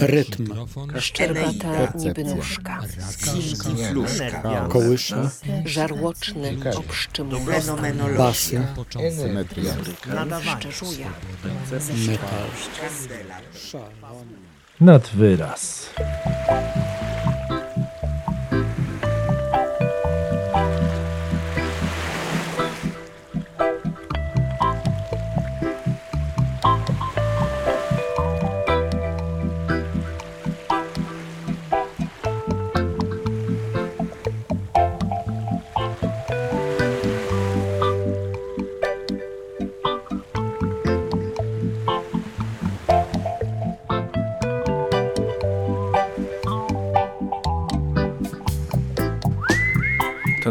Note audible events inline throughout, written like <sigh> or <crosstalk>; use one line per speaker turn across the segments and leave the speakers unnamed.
rytm,
Szczerbata niby nóżka,
kołysza,
żarłoczny obszczym
basy,
Symetria.
szczerzuja.
metal.
Nad wyraz.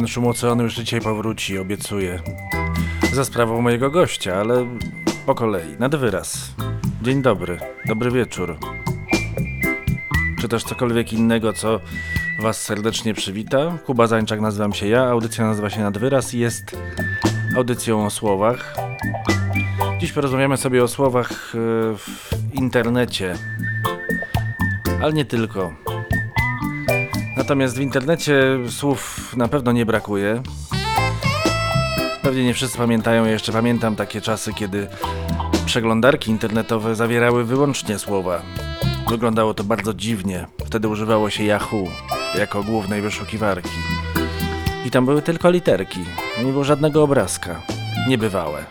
Ten szum oceanu już dzisiaj powróci, obiecuję. Za sprawą mojego gościa, ale po kolei, nad wyraz. Dzień dobry, dobry wieczór. Czy też cokolwiek innego, co Was serdecznie przywita. Kuba Zańczak nazywam się ja, audycja nazywa się Nad wyraz i jest audycją o słowach. Dziś porozmawiamy sobie o słowach e, w internecie, ale nie tylko. Natomiast w internecie słów na pewno nie brakuje. Pewnie nie wszyscy pamiętają, jeszcze pamiętam takie czasy, kiedy przeglądarki internetowe zawierały wyłącznie słowa. Wyglądało to bardzo dziwnie. Wtedy używało się Yahoo jako głównej wyszukiwarki. I tam były tylko literki. Nie było żadnego obrazka. Niebywałe.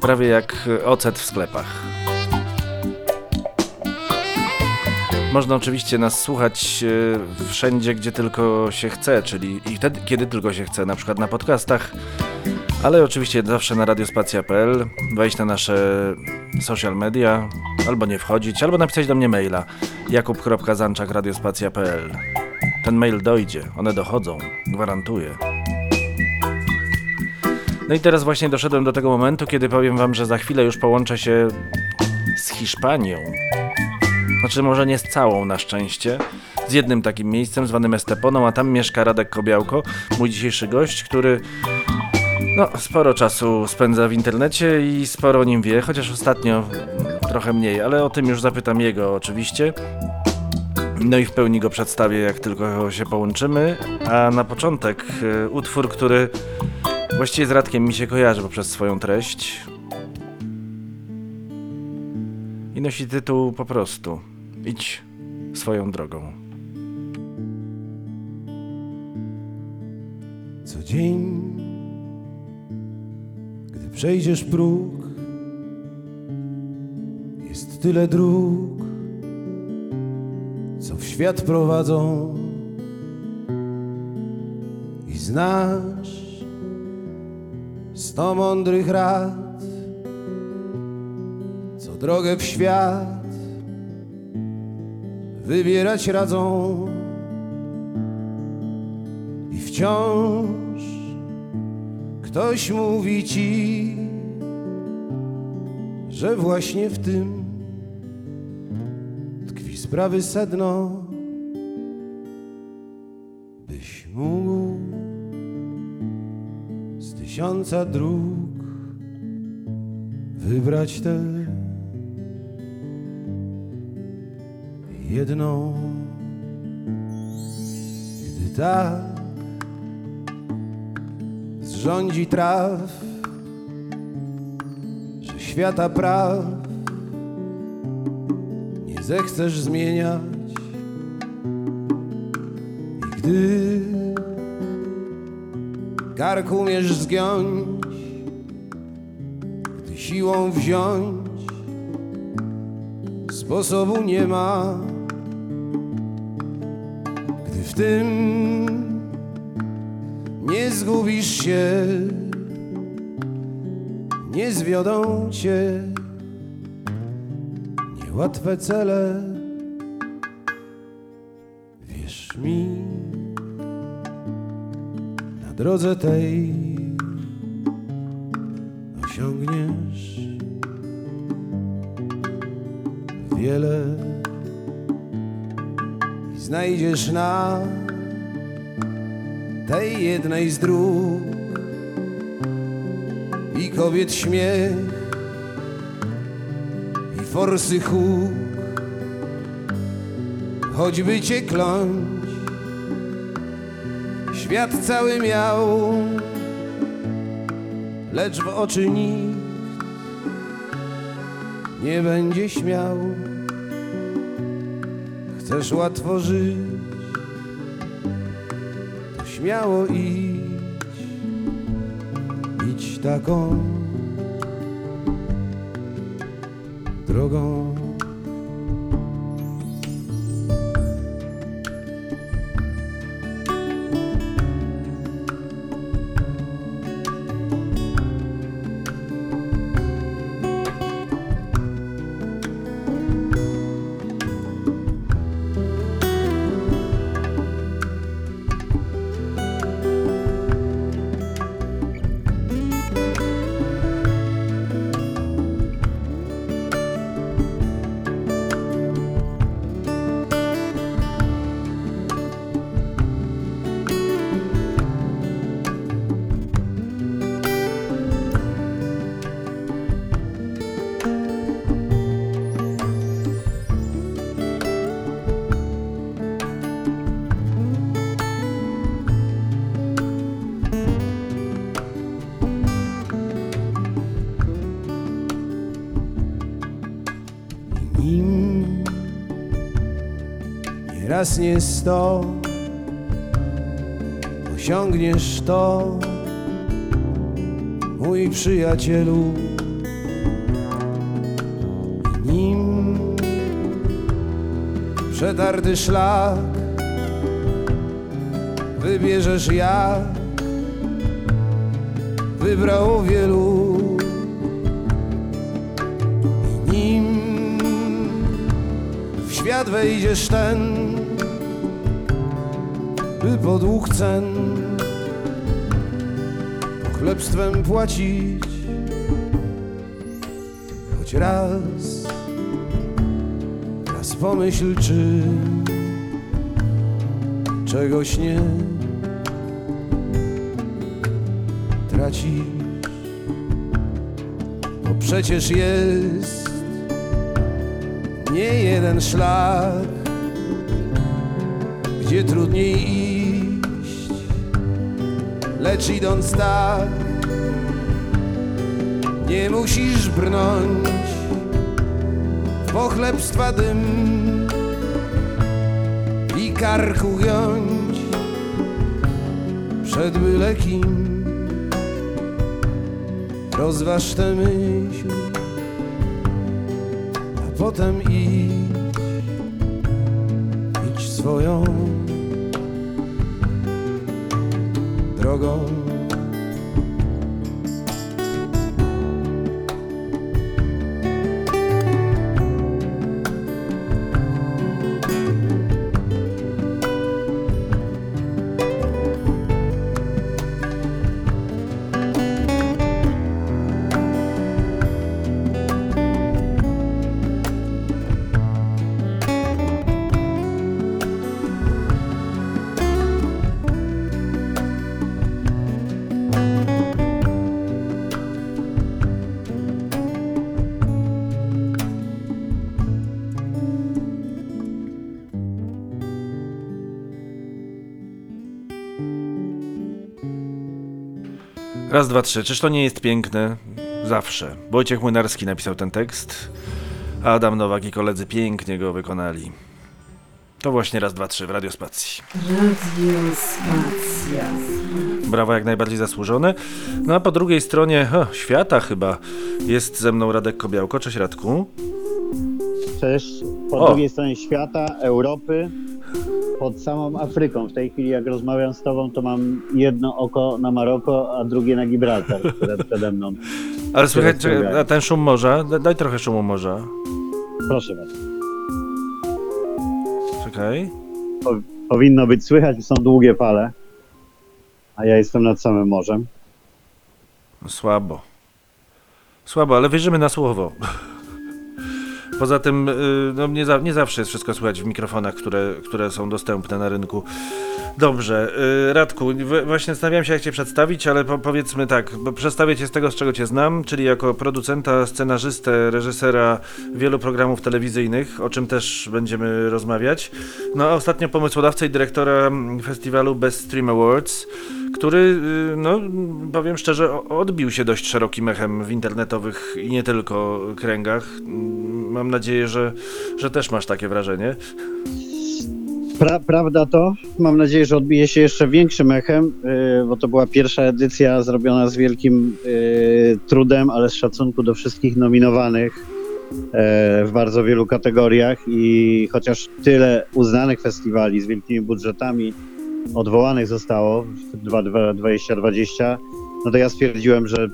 Prawie jak ocet w sklepach. Można oczywiście nas słuchać e, wszędzie, gdzie tylko się chce, czyli i wtedy, kiedy tylko się chce, na przykład na podcastach, ale oczywiście zawsze na radiospacja.pl, wejść na nasze social media, albo nie wchodzić, albo napisać do mnie maila jakub.zanczak.radiospacja.pl Ten mail dojdzie, one dochodzą, gwarantuję. No i teraz właśnie doszedłem do tego momentu, kiedy powiem wam, że za chwilę już połączę się z Hiszpanią. Znaczy może nie z całą na szczęście. Z jednym takim miejscem zwanym Esteponą, a tam mieszka Radek Kobiałko, mój dzisiejszy gość, który no, sporo czasu spędza w internecie i sporo o nim wie, chociaż ostatnio trochę mniej, ale o tym już zapytam jego oczywiście. No i w pełni go przedstawię, jak tylko się połączymy. A na początek e, utwór, który właściwie z Radkiem mi się kojarzy poprzez swoją treść. I nosi tytuł po prostu Idź swoją drogą.
Co dzień, gdy przejdziesz próg, jest tyle dróg, co w świat prowadzą i znasz sto mądrych rad, co drogę w świat wybierać radzą. I wciąż ktoś mówi ci, że właśnie w tym tkwi sprawy sedno, byś mógł z tysiąca dróg wybrać tę jedną, gdy tak zrządzi traw, że świata praw nie zechcesz zmieniać. I gdy kark umiesz zgiąć, gdy siłą wziąć, sposobu nie ma. Tym. Nie zgubisz się, nie zwiodą cię. Niełatwe cele. Wierz mi, na drodze tej osiągniesz wiele znajdziesz na tej jednej z dróg i kobiet śmiech i forsy huk choćby cię kląć. Świat cały miał, lecz w oczy nikt nie będzie śmiał. Chcesz łatwo żyć, to śmiało idź, idź taką drogą. Nie raz nie sto osiągniesz to mój przyjacielu. Nim przetarty szlak wybierzesz jak wybrało wielu. Nim w świat wejdziesz ten, by podług cen. Chlebstwem płacić. Choć raz, raz pomyśl, czy czegoś nie tracisz, bo przecież jest nie jeden szlak, gdzie trudniej iść, lecz idąc tak, nie musisz brnąć w pochlebstwa dym i karku giąć przed byle kim. Rozważ tę myśl a potem idź, idź swoją drogą.
Raz, dwa, trzy. Czyż to nie jest piękne? Zawsze. Wojciech Młynarski napisał ten tekst, a Adam Nowak i koledzy pięknie go wykonali. To właśnie raz, dwa, trzy w Radiospacji.
Radiospacja.
Brawa jak najbardziej zasłużone. No a po drugiej stronie o, świata chyba jest ze mną Radek Kobiałko. Cześć Radku.
Cześć. Po
O.
drugiej stronie świata, Europy, pod samą Afryką. W tej chwili, jak rozmawiam z tobą, to mam jedno oko na Maroko, a drugie na Gibraltar, które przede mną.
Ale słychać, ten szum morza? Da- Daj trochę szumu morza.
Proszę was.
Czekaj.
Po, powinno być słychać, są długie fale, a ja jestem nad samym morzem.
No, Słabo. Słabo, ale wierzymy na słowo. Poza tym y, no, nie, za, nie zawsze jest wszystko słychać w mikrofonach, które, które są dostępne na rynku. Dobrze, y, Radku, właśnie zastanawiałem się jak cię przedstawić, ale po, powiedzmy tak, przedstawię cię z tego, z czego cię znam, czyli jako producenta, scenarzystę, reżysera wielu programów telewizyjnych, o czym też będziemy rozmawiać. No a ostatnio pomysłodawcę i dyrektora festiwalu Best Stream Awards, który, y, no powiem szczerze, odbił się dość szerokim echem w internetowych i nie tylko kręgach. Mam nadzieję, że, że też masz takie wrażenie.
Pra, prawda to, mam nadzieję, że odbije się jeszcze większym echem, yy, bo to była pierwsza edycja zrobiona z wielkim yy, trudem, ale z szacunku do wszystkich nominowanych w bardzo wielu kategoriach i chociaż tyle uznanych festiwali z wielkimi budżetami odwołanych zostało w 2020, no to ja stwierdziłem, że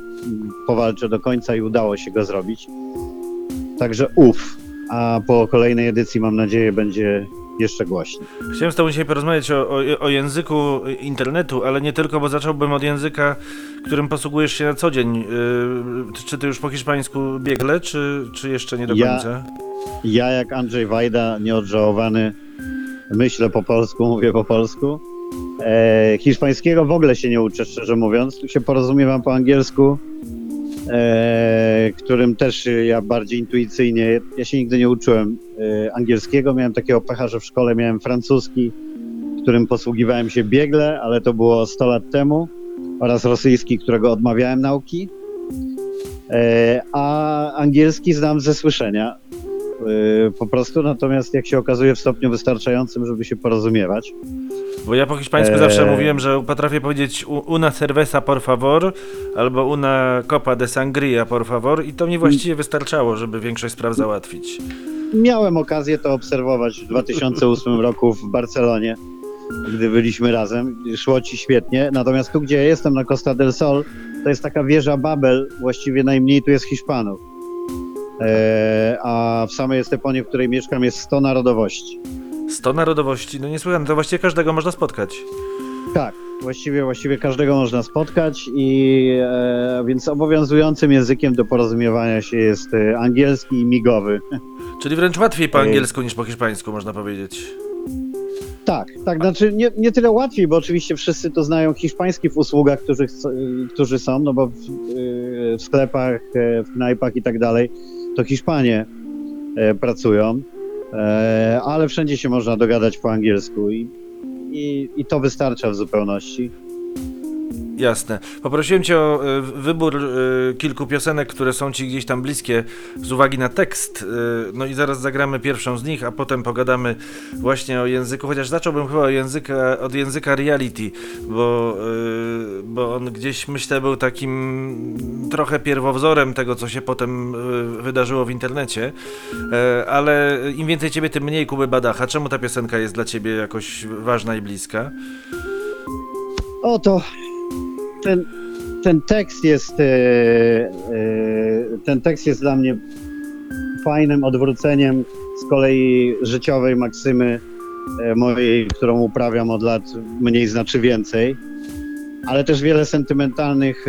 powalczę do końca i udało się go zrobić. Także uf, a po kolejnej edycji mam nadzieję będzie jeszcze głośniej.
Chciałem z Tobą dzisiaj porozmawiać o, o, o języku internetu, ale nie tylko, bo zacząłbym od języka, którym posługujesz się na co dzień. Yy, czy Ty już po hiszpańsku biegle, czy, czy jeszcze nie do
Ja-
końca?
Ja jak Andrzej Wajda, nieodżałowany, myślę po polsku, mówię po polsku. E, hiszpańskiego w ogóle się nie uczę, szczerze mówiąc. Tu się porozumiewam po angielsku, e, którym też ja bardziej intuicyjnie, ja się nigdy nie uczyłem e, angielskiego. Miałem takiego pecha, że w szkole miałem francuski, którym posługiwałem się biegle, ale to było 100 lat temu, oraz rosyjski, którego odmawiałem nauki. E, a angielski znam ze słyszenia. Yy, po prostu, natomiast jak się okazuje w stopniu wystarczającym, żeby się porozumiewać.
Bo ja po hiszpańsku
Eee.
zawsze mówiłem, że potrafię powiedzieć una cerveza por favor, albo una copa de sangria por favor i to mi właściwie wystarczało, żeby większość spraw załatwić.
Miałem okazję to obserwować w 2008 roku w Barcelonie, gdy byliśmy razem. Szło ci świetnie. Natomiast tu, gdzie ja jestem, na Costa del Sol, to jest taka wieża Babel, właściwie najmniej tu jest Hiszpanów. Eee, a w samej Esteponie, w której mieszkam, jest 100 narodowości.
100 narodowości, no niesłychane, to właściwie każdego można spotkać.
Tak, właściwie, właściwie każdego można spotkać i e, więc obowiązującym językiem do porozumiewania się jest e, angielski i migowy. <laughs>
Czyli wręcz łatwiej po
Ej.
angielsku niż po hiszpańsku, można powiedzieć.
Tak, tak, znaczy nie, nie tyle łatwiej, bo oczywiście wszyscy to znają hiszpański w usługach, którzy, którzy są, no bo w, w sklepach, e, w knajpach i tak dalej, to Hiszpanie e, pracują, e, ale wszędzie się można dogadać po angielsku i, i, i to wystarcza w zupełności.
Jasne. Poprosiłem cię o e, wybór e, kilku piosenek, które są ci gdzieś tam bliskie z uwagi na tekst. E, no i zaraz zagramy pierwszą z nich, a potem pogadamy właśnie o języku, chociaż zacząłbym chyba o języka, od języka reality, bo, bo on gdzieś myślę był takim trochę pierwowzorem tego, co się potem wydarzyło w internecie. Ale im więcej ciebie, tym mniej Kuby Badacha. Czemu ta piosenka jest dla ciebie jakoś ważna i bliska?
Oto ten, ten tekst jest e, e, ten tekst jest dla mnie fajnym odwróceniem z kolei życiowej maksymy e, mojej, którą uprawiam od lat mniej znaczy więcej, ale też wiele sentymentalnych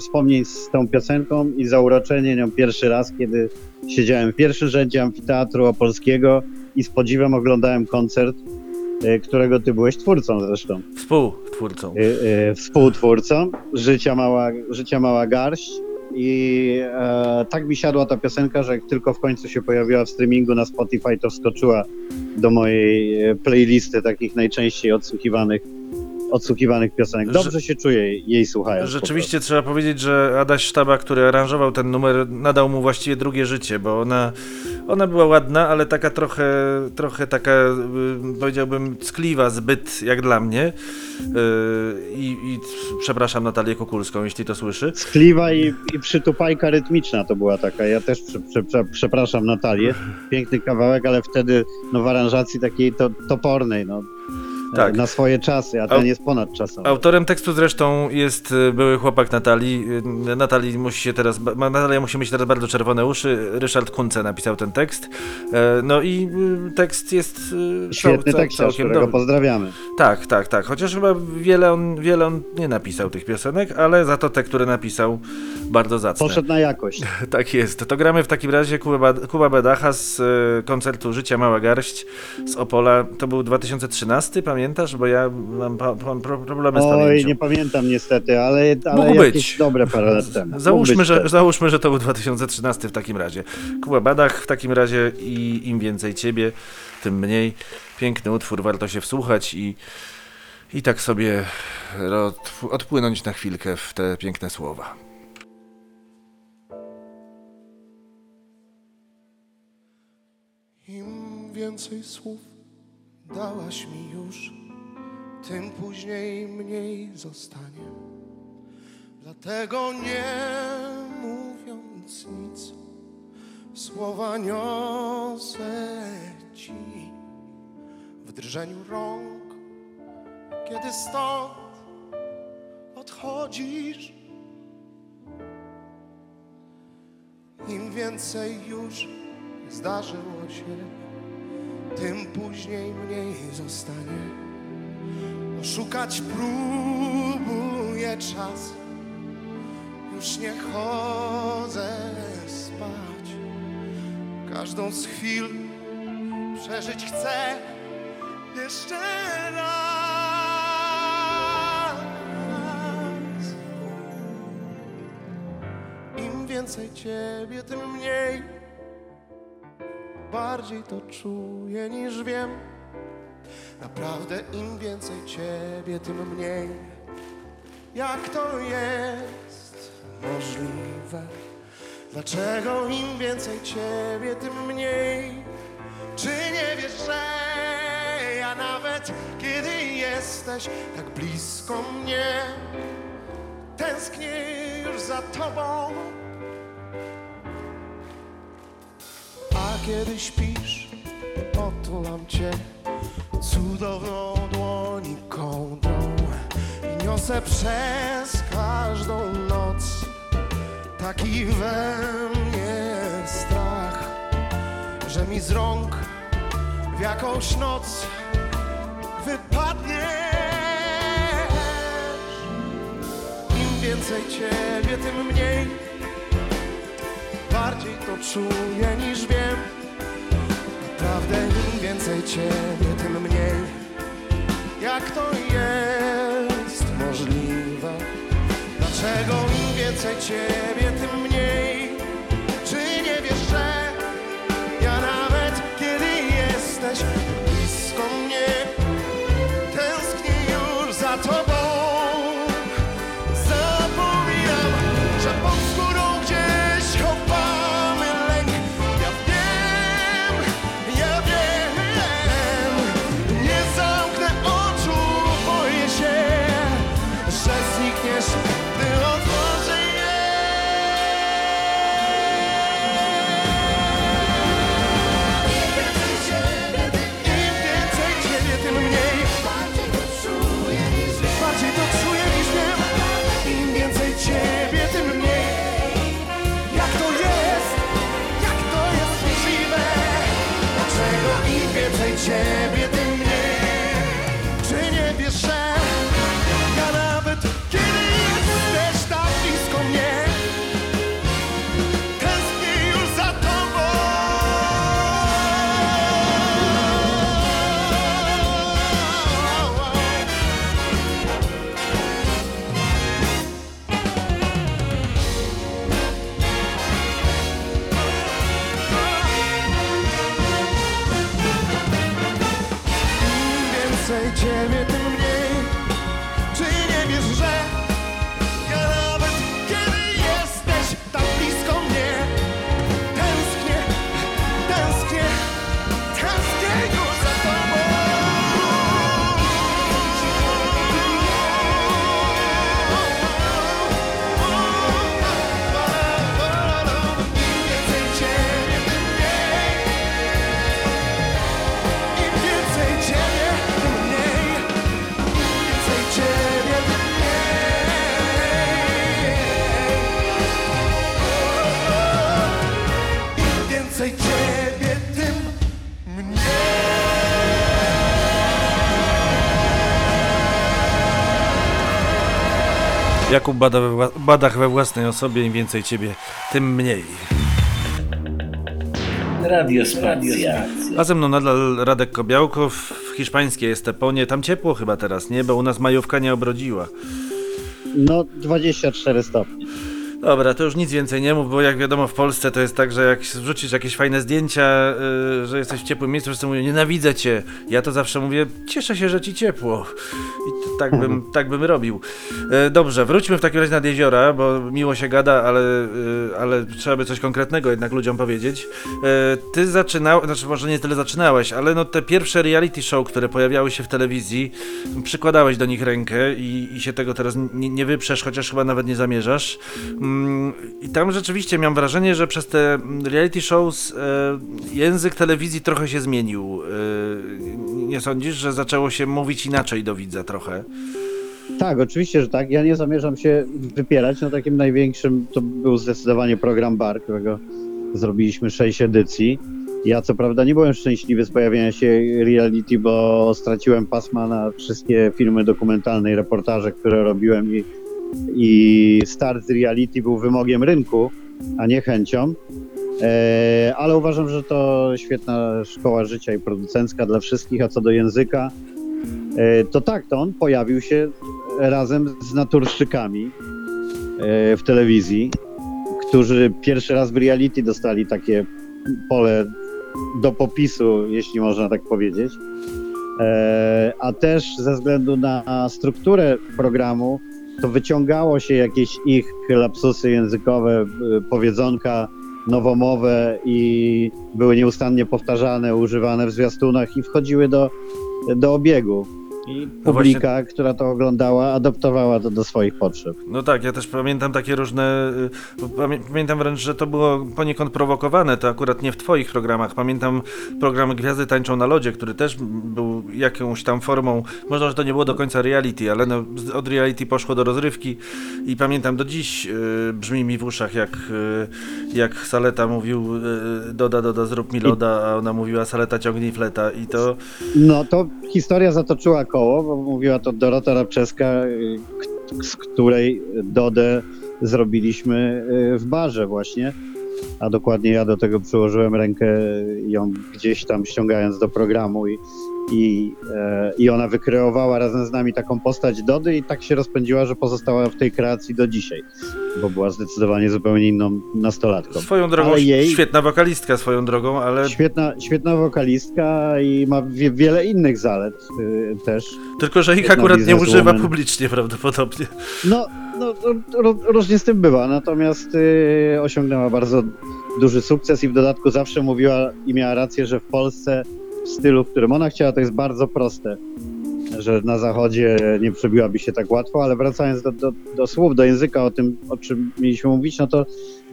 wspomnień z tą piosenką i zauroczenie nią pierwszy raz, kiedy siedziałem w pierwszym rzędzie amfiteatru opolskiego i z podziwem oglądałem koncert, którego ty byłeś twórcą zresztą.
Współtwórcą.
y, y, współtwórcą. Życia Mała, Życia Mała Garść. I e, tak mi siadła ta piosenka, że jak tylko w końcu się pojawiła w streamingu na Spotify, to wskoczyła do mojej e, playlisty takich najczęściej odsłuchiwanych, odsłuchiwanych piosenek. Dobrze się czuję jej słuchając. po
Rzeczywiście trzeba powiedzieć, że Adaś Sztaba, który aranżował ten numer, nadał mu właściwie drugie życie, bo ona, ona była ładna, ale taka trochę, trochę taka, y, powiedziałbym, ckliwa zbyt jak dla mnie. Y, I, i przepraszam Natalię Kukulską, jeśli to słyszy.
Skliwa i, i przytupajka rytmiczna to była taka. Ja też prze, prze, przepraszam Natalię. Piękny kawałek, ale wtedy no, w aranżacji takiej to, topornej. No,
Tak.
na swoje czasy, a ten jest ponadczasowy.
Autorem tekstu zresztą jest y, były chłopak Natalii. Y, Natalii musi się teraz, Natalia musi mieć teraz bardzo czerwone uszy. Ryszard Kunce napisał ten tekst. E, No i tekst jest
Świetny
cał-
tekst,
całkiem
którego
dobry.
pozdrawiamy.
Tak, tak, tak. Chociaż chyba wiele on, wiele on nie napisał tych piosenek, ale za to te, które napisał, bardzo zacne.
Poszedł na jakość. <laughs>
Tak jest. To gramy w takim razie Kuba, Kuba Bedacha z koncertu Życia Mała Garść z Opola. To był 2013, pamiętasz? Bo ja mam pa, pa, pro- problemy z
Oj,
pamięcią.
nie pamiętam niestety, ale, ale
Mógł
jakieś
być.
dobre parę lat temu.
Załóżmy że, załóżmy, że to był 2013 w takim razie. Kuba Badach w takim razie i im więcej ciebie, tym mniej. Piękny utwór, warto się wsłuchać i, i tak sobie odp- odpłynąć na chwilkę w te piękne słowa.
Im więcej słów dałaś mi już, tym później mniej zostanie. Dlatego nie mówiąc nic, słowa niosę ci w drżeniu rąk, kiedy stąd odchodzisz. Im więcej już zdarzyło się, tym później mniej zostanie. Szukać próbuję czas, już nie chodzę spać. Każdą z chwil przeżyć chcę jeszcze raz. Im więcej ciebie, tym mniej bardziej to czuję niż wiem. Naprawdę im więcej ciebie, tym mniej. Jak to jest możliwe? Dlaczego im więcej ciebie, tym mniej? Czy nie wiesz, że ja nawet kiedy jesteś tak blisko mnie, tęsknię już za tobą? Kiedy śpisz, otulam cię cudowną dłoni kołdrą i niosę przez każdą noc taki we mnie strach, że mi z rąk w jakąś noc wypadniesz. Im więcej ciebie, tym mniej bardziej to czuję niż wiem. Naprawdę im więcej ciebie, tym mniej. Jak to jest możliwe? Dlaczego im więcej ciebie, tym mniej?
Jakub bada we badach we własnej osobie, im więcej ciebie, tym mniej.
Radiospacja.
A ze mną nadal Radek Kobiałkow w hiszpańskiej Esteponie. Tam ciepło chyba teraz, nie? Bo u nas majówka nie obrodziła.
No 24 stopnie.
Dobra, to już nic więcej nie mów, bo jak wiadomo w Polsce to jest tak, że jak wrzucisz jakieś fajne zdjęcia, yy, że jesteś w ciepłym miejscu, wszyscy mówią nienawidzę cię. Ja to zawsze mówię, cieszę się, że ci ciepło. I to tak <laughs> bym, tak bym robił. Yy, dobrze, wróćmy w takim razie nad jeziora, bo miło się gada, ale, yy, ale trzeba by coś konkretnego jednak ludziom powiedzieć. Yy, ty zaczynałeś, znaczy może nie tyle zaczynałeś, ale no te pierwsze reality show, które pojawiały się w telewizji, przykładałeś do nich rękę i, i się tego teraz nie, nie wyprzesz, chociaż chyba nawet nie zamierzasz. I tam rzeczywiście miałem wrażenie, że przez te reality shows e, język telewizji trochę się zmienił. E, nie sądzisz, że zaczęło się mówić inaczej do widza trochę?
Tak, oczywiście, że tak. Ja nie zamierzam się wypierać. No takim największym to był zdecydowanie program Bar, którego zrobiliśmy sześć edycji. Ja co prawda nie byłem szczęśliwy z pojawienia się reality, bo straciłem pasma na wszystkie filmy dokumentalne i reportaże, które robiłem i, i start z reality był wymogiem rynku, a nie chęcią. E, ale uważam, że to świetna szkoła życia i producencka dla wszystkich, a co do języka, e, to tak, to on pojawił się razem z naturszczykami e, w telewizji, którzy pierwszy raz w reality dostali takie pole do popisu, jeśli można tak powiedzieć. A też ze względu na strukturę programu, to wyciągało się jakieś ich lapsusy językowe, e, powiedzonka nowomowe i były nieustannie powtarzane, używane w zwiastunach i wchodziły do, do obiegu. I
No
publika, która to oglądała, adoptowała to do swoich potrzeb.
No tak, ja też pamiętam takie różne. y, Pamię, pamiętam wręcz, że to było poniekąd prowokowane. To akurat nie w Twoich programach. Pamiętam program Gwiazdy Tańczą na Lodzie, który też był jakąś tam formą. Może, że to nie było do końca reality, ale no, od reality poszło do rozrywki. I pamiętam do dziś y, brzmi mi w uszach, jak, y, jak Saleta mówił: y, Doda, Doda, zrób mi loda, a ona mówiła: Saleta, ciągnij fleta. I to.
No to historia zatoczyła koło, bo mówiła to Dorota Rabczewska, y, z której Dodę zrobiliśmy y, w barze właśnie. A dokładnie ja do tego przyłożyłem rękę, ją gdzieś tam ściągając do programu i, i, e, i ona wykreowała razem z nami taką postać Dody i tak się rozpędziła, że pozostała w tej kreacji do dzisiaj, bo była zdecydowanie zupełnie inną nastolatką.
Swoją drogą,
jej-
świetna wokalistka swoją drogą, ale
Świetna, świetna wokalistka i ma wie, wiele innych zalet y, też.
tylko, że ich
Świetna
akurat nie używa publicznie prawdopodobnie.
No, no ro- różnie z tym bywa, natomiast y, osiągnęła bardzo duży sukces i w dodatku zawsze mówiła i miała rację, że w Polsce stylu, w którym ona chciała, to jest bardzo proste, że na zachodzie nie przebiłaby się tak łatwo, ale wracając do, do, do słów, do języka, o tym, o czym mieliśmy mówić, no to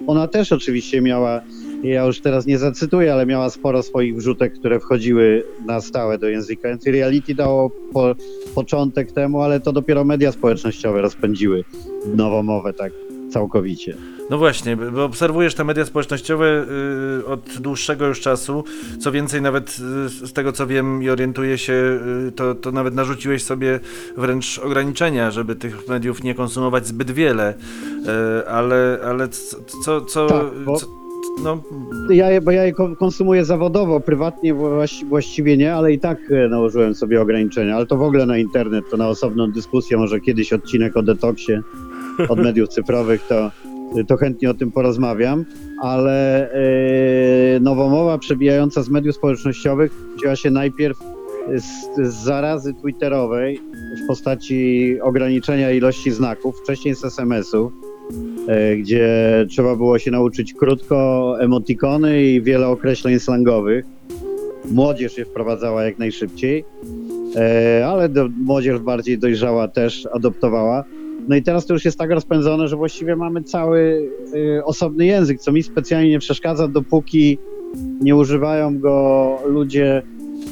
ona też oczywiście miała, ja już teraz nie zacytuję, ale miała sporo swoich wrzutek, które wchodziły na stałe do języka, reality dało po, początek temu, ale to dopiero media społecznościowe rozpędziły nową mowę tak całkowicie.
No właśnie, bo obserwujesz te media społecznościowe y, od dłuższego już czasu. Co więcej, nawet y, z tego co wiem i orientuję się, y, to, to nawet narzuciłeś sobie wręcz ograniczenia, żeby tych mediów nie konsumować zbyt wiele. Ale, ale co, co,
Tak, bo-
co no,
Ja, je- bo ja je kon- konsumuję zawodowo, prywatnie właś, właściwie nie, ale i tak nałożyłem sobie ograniczenia, ale to w ogóle na internet, to na osobną dyskusję, może kiedyś odcinek o detoksie od mediów cyfrowych, to, to chętnie o tym porozmawiam, ale e, nowomowa przebijająca z mediów społecznościowych wzięła się najpierw z, z zarazy twitterowej w postaci ograniczenia ilości znaków, wcześniej z SMS-ów, e, gdzie trzeba było się nauczyć krótko emotikony i wiele określeń slangowych. Młodzież je wprowadzała jak najszybciej, e, ale do, młodzież bardziej dojrzała też adoptowała. No i teraz to już jest tak rozpędzone, że właściwie mamy cały e, osobny język, co mi specjalnie nie przeszkadza, dopóki nie używają go ludzie,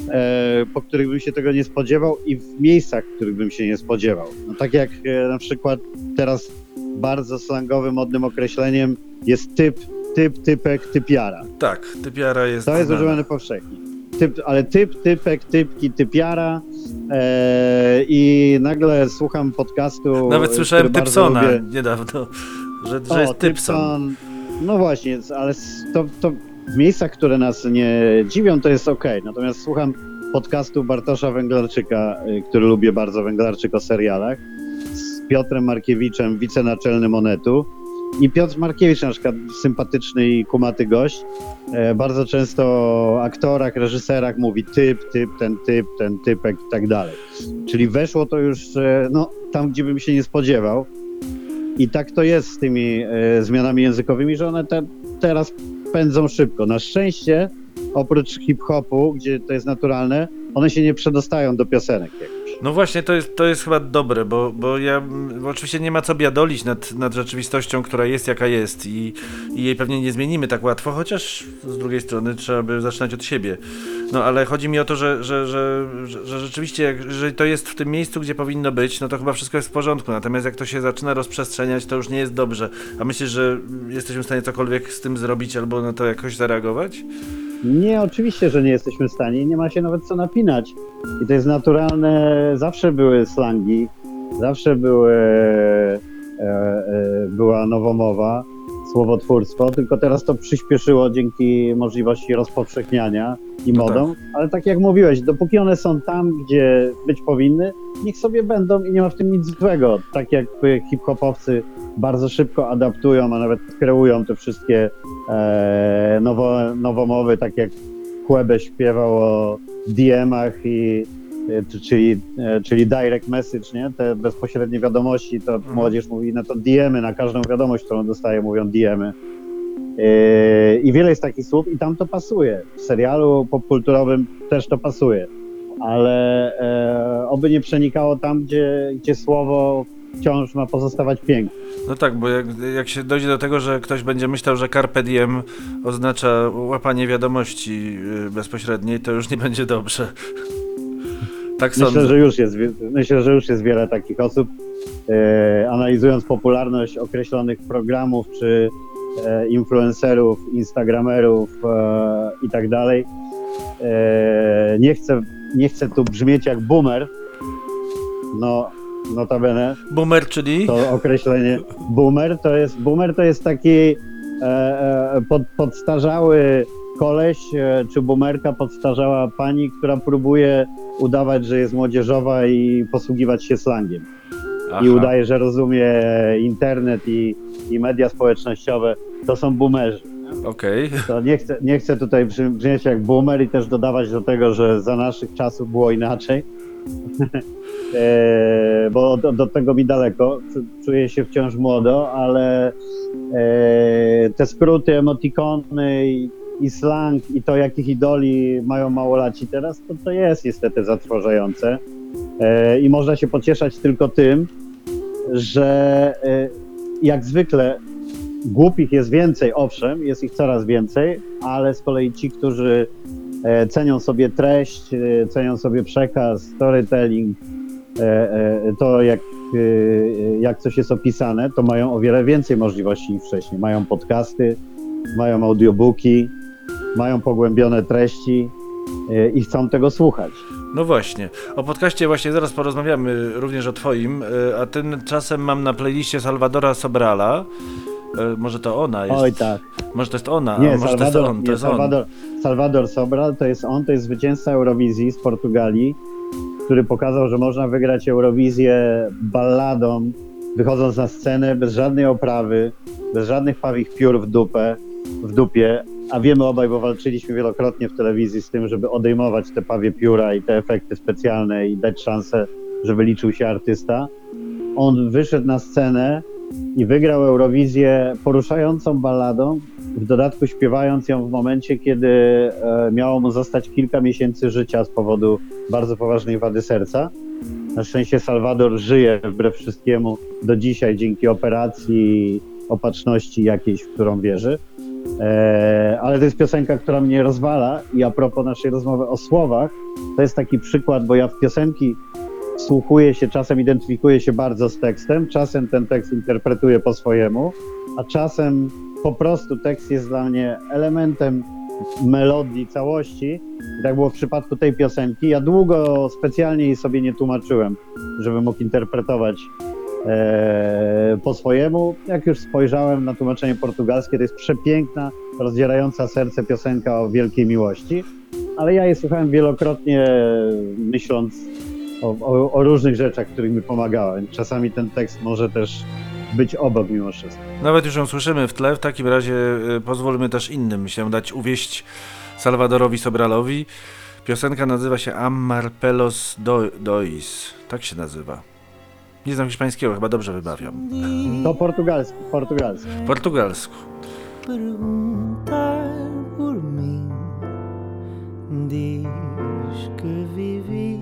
e, po których bym się tego nie spodziewał i w miejscach, w których bym się nie spodziewał. No tak jak e, na przykład teraz bardzo slangowym, modnym określeniem jest typ, typ, typek, typiara.
tak, typiara jest.
To jest używane powszechnie. Typ, ale typ, typek, typki, typiara E, I nagle słucham podcastu.
Nawet słyszałem Typsona
lubię.
niedawno, że, że
O,
jest Typson.
No właśnie, ale to, to w miejscach, które nas nie dziwią, to jest ok. Natomiast słucham podcastu Bartosza Węglarczyka, y, który lubię bardzo, Węglarczyk o serialach, z Piotrem Markiewiczem, wicenaczelnym Onetu. I Piotr Markiewicz, na przykład sympatyczny i kumaty gość, e, bardzo często o aktorach, reżyserach mówi typ, typ, ten typ, ten typek i tak dalej. Czyli weszło to już e, no, tam, gdzie bym się nie spodziewał. I tak to jest z tymi e, zmianami językowymi, że one te, teraz pędzą szybko. Na szczęście, oprócz hip-hopu, gdzie to jest naturalne, one się nie przedostają do piosenek.
No właśnie, to jest, to jest chyba dobre, bo, bo ja bo oczywiście nie ma co biadolić nad, nad rzeczywistością, która jest jaka jest i, i jej pewnie nie zmienimy tak łatwo, chociaż z drugiej strony trzeba by zaczynać od siebie. No ale chodzi mi o to, że, że, że, że, rzeczywiście, jeżeli to jest w tym miejscu, gdzie powinno być, no to chyba wszystko jest w porządku. Natomiast jak to się zaczyna rozprzestrzeniać, to już nie jest dobrze. A myślisz, że jesteśmy w stanie cokolwiek z tym zrobić albo na to jakoś zareagować?
Nie, oczywiście, że nie jesteśmy w stanie i nie ma się nawet co napinać. I to jest naturalne. Zawsze były slangi, zawsze były, e, e, była nowomowa, słowotwórstwo, tylko teraz to przyspieszyło dzięki możliwości rozpowszechniania i
No
modom. Ale tak jak mówiłeś, dopóki one są tam, gdzie być powinny, niech sobie będą i nie ma w tym nic złego. Tak jak hip-hopowcy bardzo szybko adaptują, a nawet kreują te wszystkie e, nowo, nowomowy, tak jak Kłebe śpiewał o DM-ach i czyli, e, czyli direct message, nie? Te bezpośrednie wiadomości, to młodzież mówi, no to DM-y, na każdą wiadomość, którą dostaje, mówią DM-y. E, I wiele jest takich słów i tam to pasuje. W serialu popkulturowym też to pasuje. Ale e, oby nie przenikało tam, gdzie, gdzie słowo wciąż ma pozostawać piękne.
No tak, bo jak, jak się dojdzie do tego, że ktoś będzie myślał, że Carpe Diem oznacza łapanie wiadomości y, bezpośredniej, to już nie będzie dobrze. Tak
Myślę,
sądzę.
że już jest, myślę, że już jest wiele takich osób, e, analizując popularność określonych programów czy e, influencerów, instagramerów e, i tak dalej. E, nie, chcę, nie chcę tu brzmieć jak boomer, no notabene,
Boomer, czyli?
to określenie boomer to jest, boomer to jest taki e, e, pod, podstarzały koleś, e, czy boomerka podstarzała pani, która próbuje udawać, że jest młodzieżowa i posługiwać się slangiem.
Aha.
I udaje, że rozumie internet i, i media społecznościowe. To są boomerzy.
Okej.
To nie chcę, nie chcę tutaj brzmi- brzmieć jak boomer i też dodawać do tego, że za naszych czasów było inaczej. <laughs> e, bo do, do tego mi daleko. Czu- Czuję się wciąż młodo, ale e, te skróty, emotikony i, i slang i to, jakich idoli mają małolaci teraz, to, to jest niestety zatrważające. E, I można się pocieszać tylko tym, że e, jak zwykle głupich jest więcej, owszem, jest ich coraz więcej, ale z kolei ci, którzy e, cenią sobie treść, cenią sobie przekaz, storytelling, to jak, jak coś jest opisane, to mają o wiele więcej możliwości niż wcześniej. Mają podcasty, mają audiobooki, mają pogłębione treści e, i chcą tego słuchać.
No właśnie. O podcaście właśnie zaraz porozmawiamy również o twoim, y, a tymczasem mam na playliście Salvadora Sobrala. Y, Może to ona jest.
Oj tak.
Może to jest ona,
Nie,
a może to jest
Salvador,
on, to
nie,
jest on.
Salvador, Salvador Sobral to jest on, to jest zwycięzca Eurowizji z Portugalii, który pokazał, że można wygrać Eurowizję balladą, wychodząc na scenę bez żadnej oprawy, bez żadnych pawich piór w dupę, w dupie, a wiemy obaj, bo walczyliśmy wielokrotnie w telewizji z tym, żeby odejmować te pawie pióra i te efekty specjalne i dać szansę, żeby liczył się artysta. On wyszedł na scenę i wygrał Eurowizję poruszającą balladą, w dodatku śpiewając ją w momencie, kiedy e, miało mu zostać kilka miesięcy życia z powodu bardzo poważnej wady serca. Na szczęście Salwador żyje wbrew wszystkiemu do dzisiaj dzięki operacji, opatrzności jakiejś, w którą wierzy. E, ale to jest piosenka, która mnie rozwala i a propos naszej rozmowy o słowach, to jest taki przykład, bo ja w piosenki wsłuchuję się, czasem identyfikuję się bardzo z tekstem, czasem ten tekst interpretuję po swojemu, a czasem po prostu tekst jest dla mnie elementem melodii całości. I tak było w przypadku tej piosenki. Ja długo specjalnie jej sobie nie tłumaczyłem, żeby mógł interpretować po swojemu. Jak już spojrzałem na tłumaczenie portugalskie, to jest przepiękna, rozdzierająca serce piosenka o wielkiej miłości. Ale ja jej słuchałem wielokrotnie, myśląc o, o, o różnych rzeczach, których mi pomagałem. Czasami ten tekst może też być obok mimo wszystko.
Nawet już ją słyszymy w tle, w takim razie y, pozwólmy też innym się dać uwieść Salvadorowi Sobralowi. Piosenka nazywa się Ammar Pelos Do- Dois. Tak się nazywa. Nie znam hiszpańskiego, chyba dobrze wybawiam.
To portugalski, portugalski.
Portugalsku.
perguntar por mim. Diz que vivi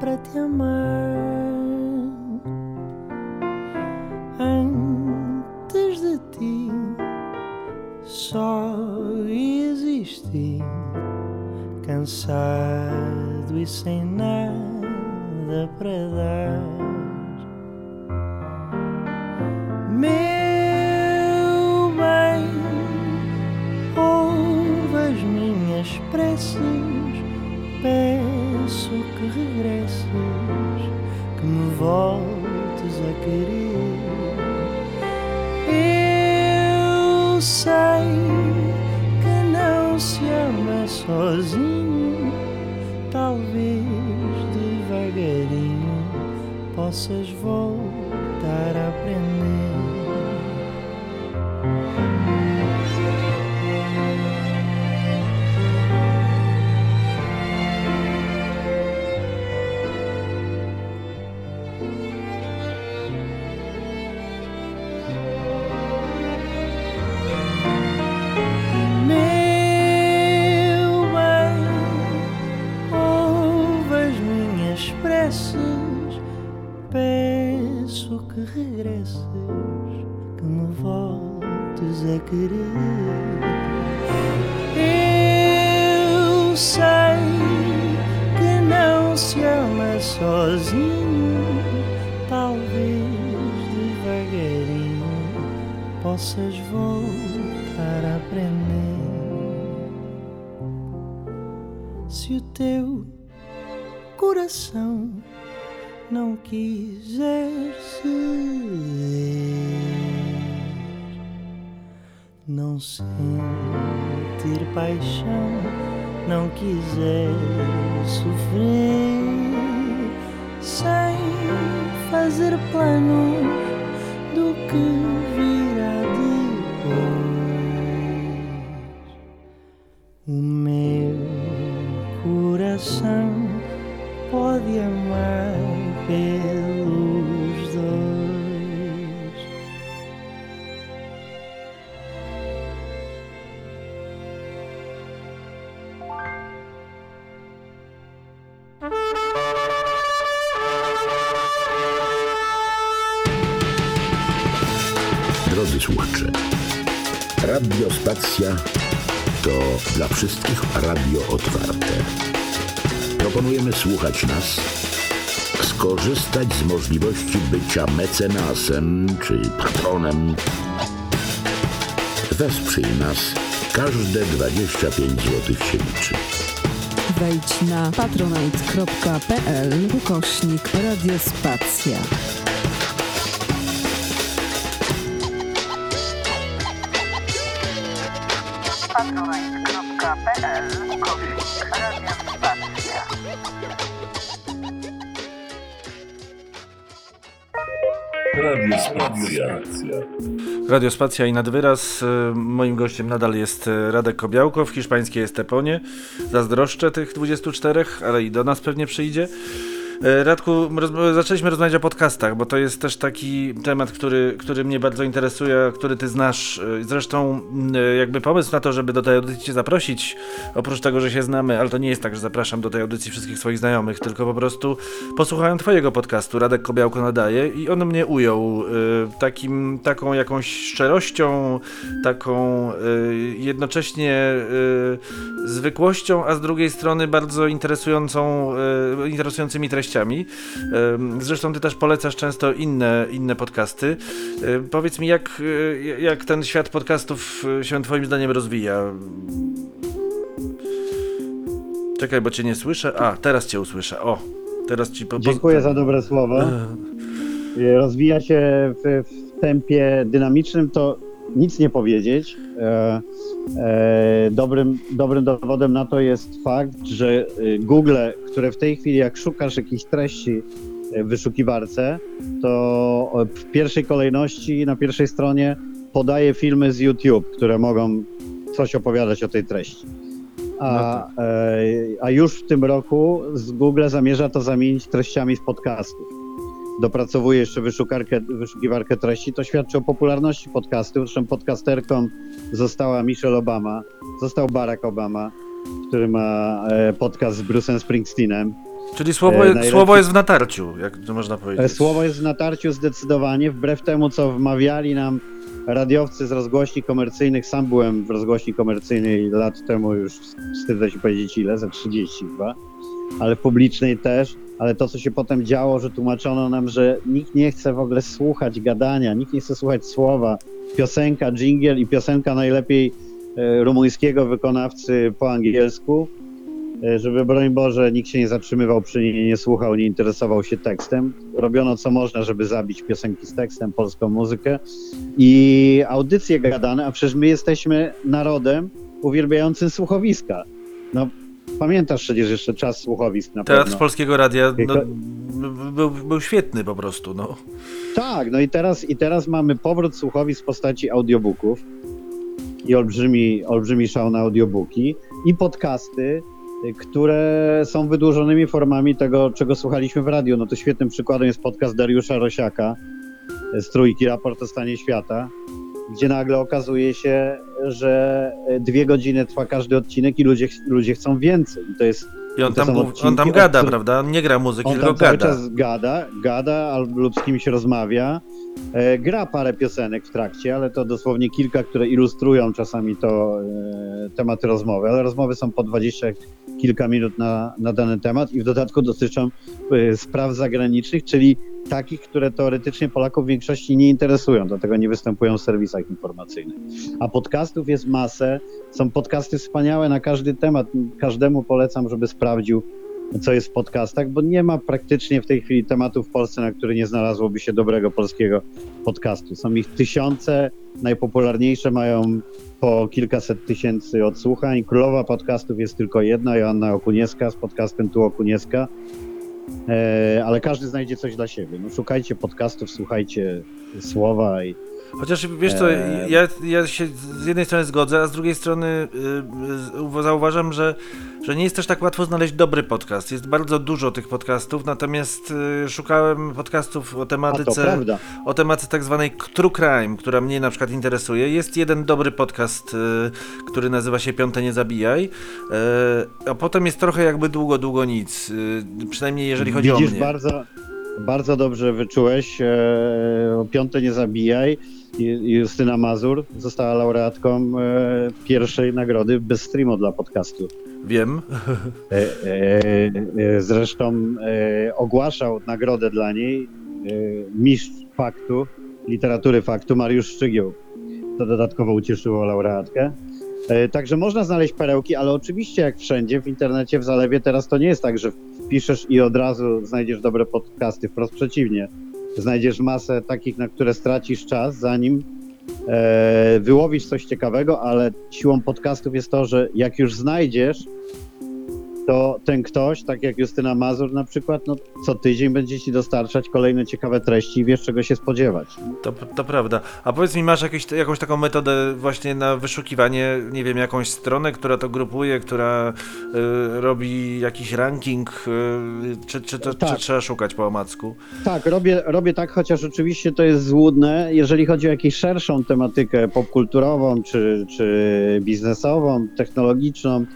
para te amar. Antes de ti só existi cansado e sem nada para dar. nossas vozes. Que regresses, que me voltes a querer. Eu sei que não se ama sozinho, talvez devagarinho possas voltar a aprender. Se o teu coração não quiser não sentir paixão, não quiser sofrer, sem fazer planos do que virá
Radiospacja to dla wszystkich radio otwarte. Proponujemy słuchać nas, skorzystać z możliwości bycia mecenasem czy patronem. Wesprzyj nas. Każde 25 zł się liczy.
Wejdź na patronite.pl ukośnik radiospacja.
Radiospacja.
Radiospacja i nadwyraz. E, Moim gościem nadal jest e, Radek Kobiałko, w hiszpańskiej Esteponie. Zazdroszczę tych 24, ale i do nas pewnie przyjdzie. E, Radku, zaczęliśmy rozmawiać o podcastach, bo to jest też taki temat, który, który mnie bardzo interesuje, który ty znasz. E, Zresztą e, jakby pomysł na to, żeby do tej audycji cię zaprosić, oprócz tego, że się znamy, ale to nie jest tak, że zapraszam do tej audycji wszystkich swoich znajomych, tylko po prostu posłuchałem twojego podcastu, Radek Kobiałko nadaje i on mnie ujął takim, taką jakąś szczerością, taką jednocześnie zwykłością, a z drugiej strony bardzo interesującą, interesującymi treściami Zresztą ty też polecasz często inne, inne podcasty. Powiedz mi, jak, e, jak ten świat podcastów e, się twoim zdaniem rozwija? Czekaj, bo cię nie słyszę. A, teraz cię usłyszę. O, teraz ci po, po...
Dziękuję za dobre słowa. <laughs>
E,
Rozwija się w, w tempie dynamicznym, to nic nie powiedzieć. E, e, dobrym, dobrym dowodem na to jest fakt, że y, Google, które w tej chwili jak szukasz jakichś treści w wyszukiwarce, to w pierwszej kolejności na pierwszej stronie podaje filmy z YouTube, które mogą coś opowiadać o tej treści. A, e, a już w tym roku z Google zamierza to zamienić treściami z podcastów. Dopracowuje jeszcze wyszukarkę, wyszukiwarkę treści. To świadczy o popularności podcastów. Zresztą podcasterką została Michelle Obama, został Barack Obama, który ma e, podcast z Bruce'em Springsteenem.
Czyli słowo,
E,
jest,
najlepszy-
słowo jest w natarciu, jak to można powiedzieć.
E, Słowo jest w natarciu zdecydowanie, wbrew temu, co wmawiali nam radiowcy z rozgłośni komercyjnych. Sam byłem w rozgłośni komercyjnej lat temu, już wstydzę się powiedzieć ile, za 30 chyba, ale w publicznej też. Ale to, co się potem działo, że tłumaczono nam, że nikt nie chce w ogóle słuchać gadania, nikt nie chce słuchać słowa. Piosenka, dżingiel i piosenka najlepiej e, rumuńskiego wykonawcy po angielsku, e, żeby broń Boże nikt się nie zatrzymywał przy niej, nie słuchał, nie interesował się tekstem. Robiono co można, żeby zabić piosenki z tekstem, polską muzykę i audycje gadane, a przecież my jesteśmy narodem uwielbiającym słuchowiska. No, pamiętasz przecież jeszcze czas słuchowisk na
Teatr
pewno.
Polskiego Radia no, był, był świetny po prostu, no.
Tak, no i teraz, i teraz mamy powrót słuchowisk w postaci audiobooków i olbrzymi, olbrzymi szał na audiobooki i podcasty, y, które są wydłużonymi formami tego, czego słuchaliśmy w radiu. No to świetnym przykładem jest podcast Dariusza Rosiaka z Trójki, Raport o stanie świata, gdzie nagle okazuje się, że y, dwie godziny trwa każdy odcinek i ludzie, ludzie chcą więcej. I to jest
I on tam, głów- on
odcinki,
tam gada,
od-
prawda? On nie gra muzyki,
on
tylko
tam cały
gada.
czas gada, gada albo lub z kimś rozmawia. E, gra parę piosenek w trakcie, ale to dosłownie kilka, które ilustrują czasami to e, tematy rozmowy, ale rozmowy są po 20 kilka minut na, na dany temat i w dodatku dotyczą e, spraw zagranicznych, czyli takich, które teoretycznie Polaków w większości nie interesują, dlatego nie występują w serwisach informacyjnych. A podcastów jest masę, są podcasty wspaniałe na każdy temat, każdemu polecam, żeby sprawdził co jest w podcastach, bo nie ma praktycznie w tej chwili tematu w Polsce, na który nie znalazłoby się dobrego polskiego podcastu. Są ich tysiące, najpopularniejsze mają po kilkaset tysięcy odsłuchań. Królowa podcastów jest tylko jedna, Joanna Okuniewska z podcastem Tu Okuniewska. E, ale każdy znajdzie coś dla siebie. No, szukajcie podcastów, słuchajcie słowa i
Chociaż wiesz co, ja, ja się z jednej strony zgodzę, a z drugiej strony y, y, zauważam, że, że nie jest też tak łatwo znaleźć dobry podcast. Jest bardzo dużo tych podcastów, natomiast y, szukałem podcastów o tematyce, o tematyce tak zwanej true crime, która mnie na przykład interesuje. Jest jeden dobry podcast, y, który nazywa się Piąte Nie Zabijaj, y, a potem jest trochę jakby długo, długo nic, y, przynajmniej jeżeli chodzi
Widzisz,
o mnie.
bardzo, bardzo dobrze wyczułeś. E, o piąte nie zabijaj. Ju- Justyna Mazur została laureatką e, pierwszej nagrody bez streamu dla podcastu.
Wiem.
E, e, zresztą ogłaszał nagrodę dla niej mistrz faktu, literatury faktu Mariusz Szczygieł. To dodatkowo ucieszyło laureatkę. Także można znaleźć perełki, ale oczywiście jak wszędzie w internecie, w zalewie teraz to nie jest tak, że wpiszesz i od razu znajdziesz dobre podcasty, wprost przeciwnie. Znajdziesz masę takich, na które stracisz czas, zanim e, wyłowisz coś ciekawego, ale siłą podcastów jest to, że jak już znajdziesz, to ten ktoś, tak jak Justyna Mazur na przykład, no, co tydzień będzie ci dostarczać kolejne ciekawe treści i wiesz czego się spodziewać.
To, to prawda. A powiedz mi, masz jakieś, jakąś taką metodę właśnie na wyszukiwanie, nie wiem, jakąś stronę, która to grupuje, która y, robi jakiś ranking, y, czy, czy, to,
Tak.
czy trzeba szukać po omacku?
Tak, robię, robię tak, chociaż oczywiście to jest złudne. Jeżeli chodzi o jakąś szerszą tematykę popkulturową, czy, czy biznesową, technologiczną,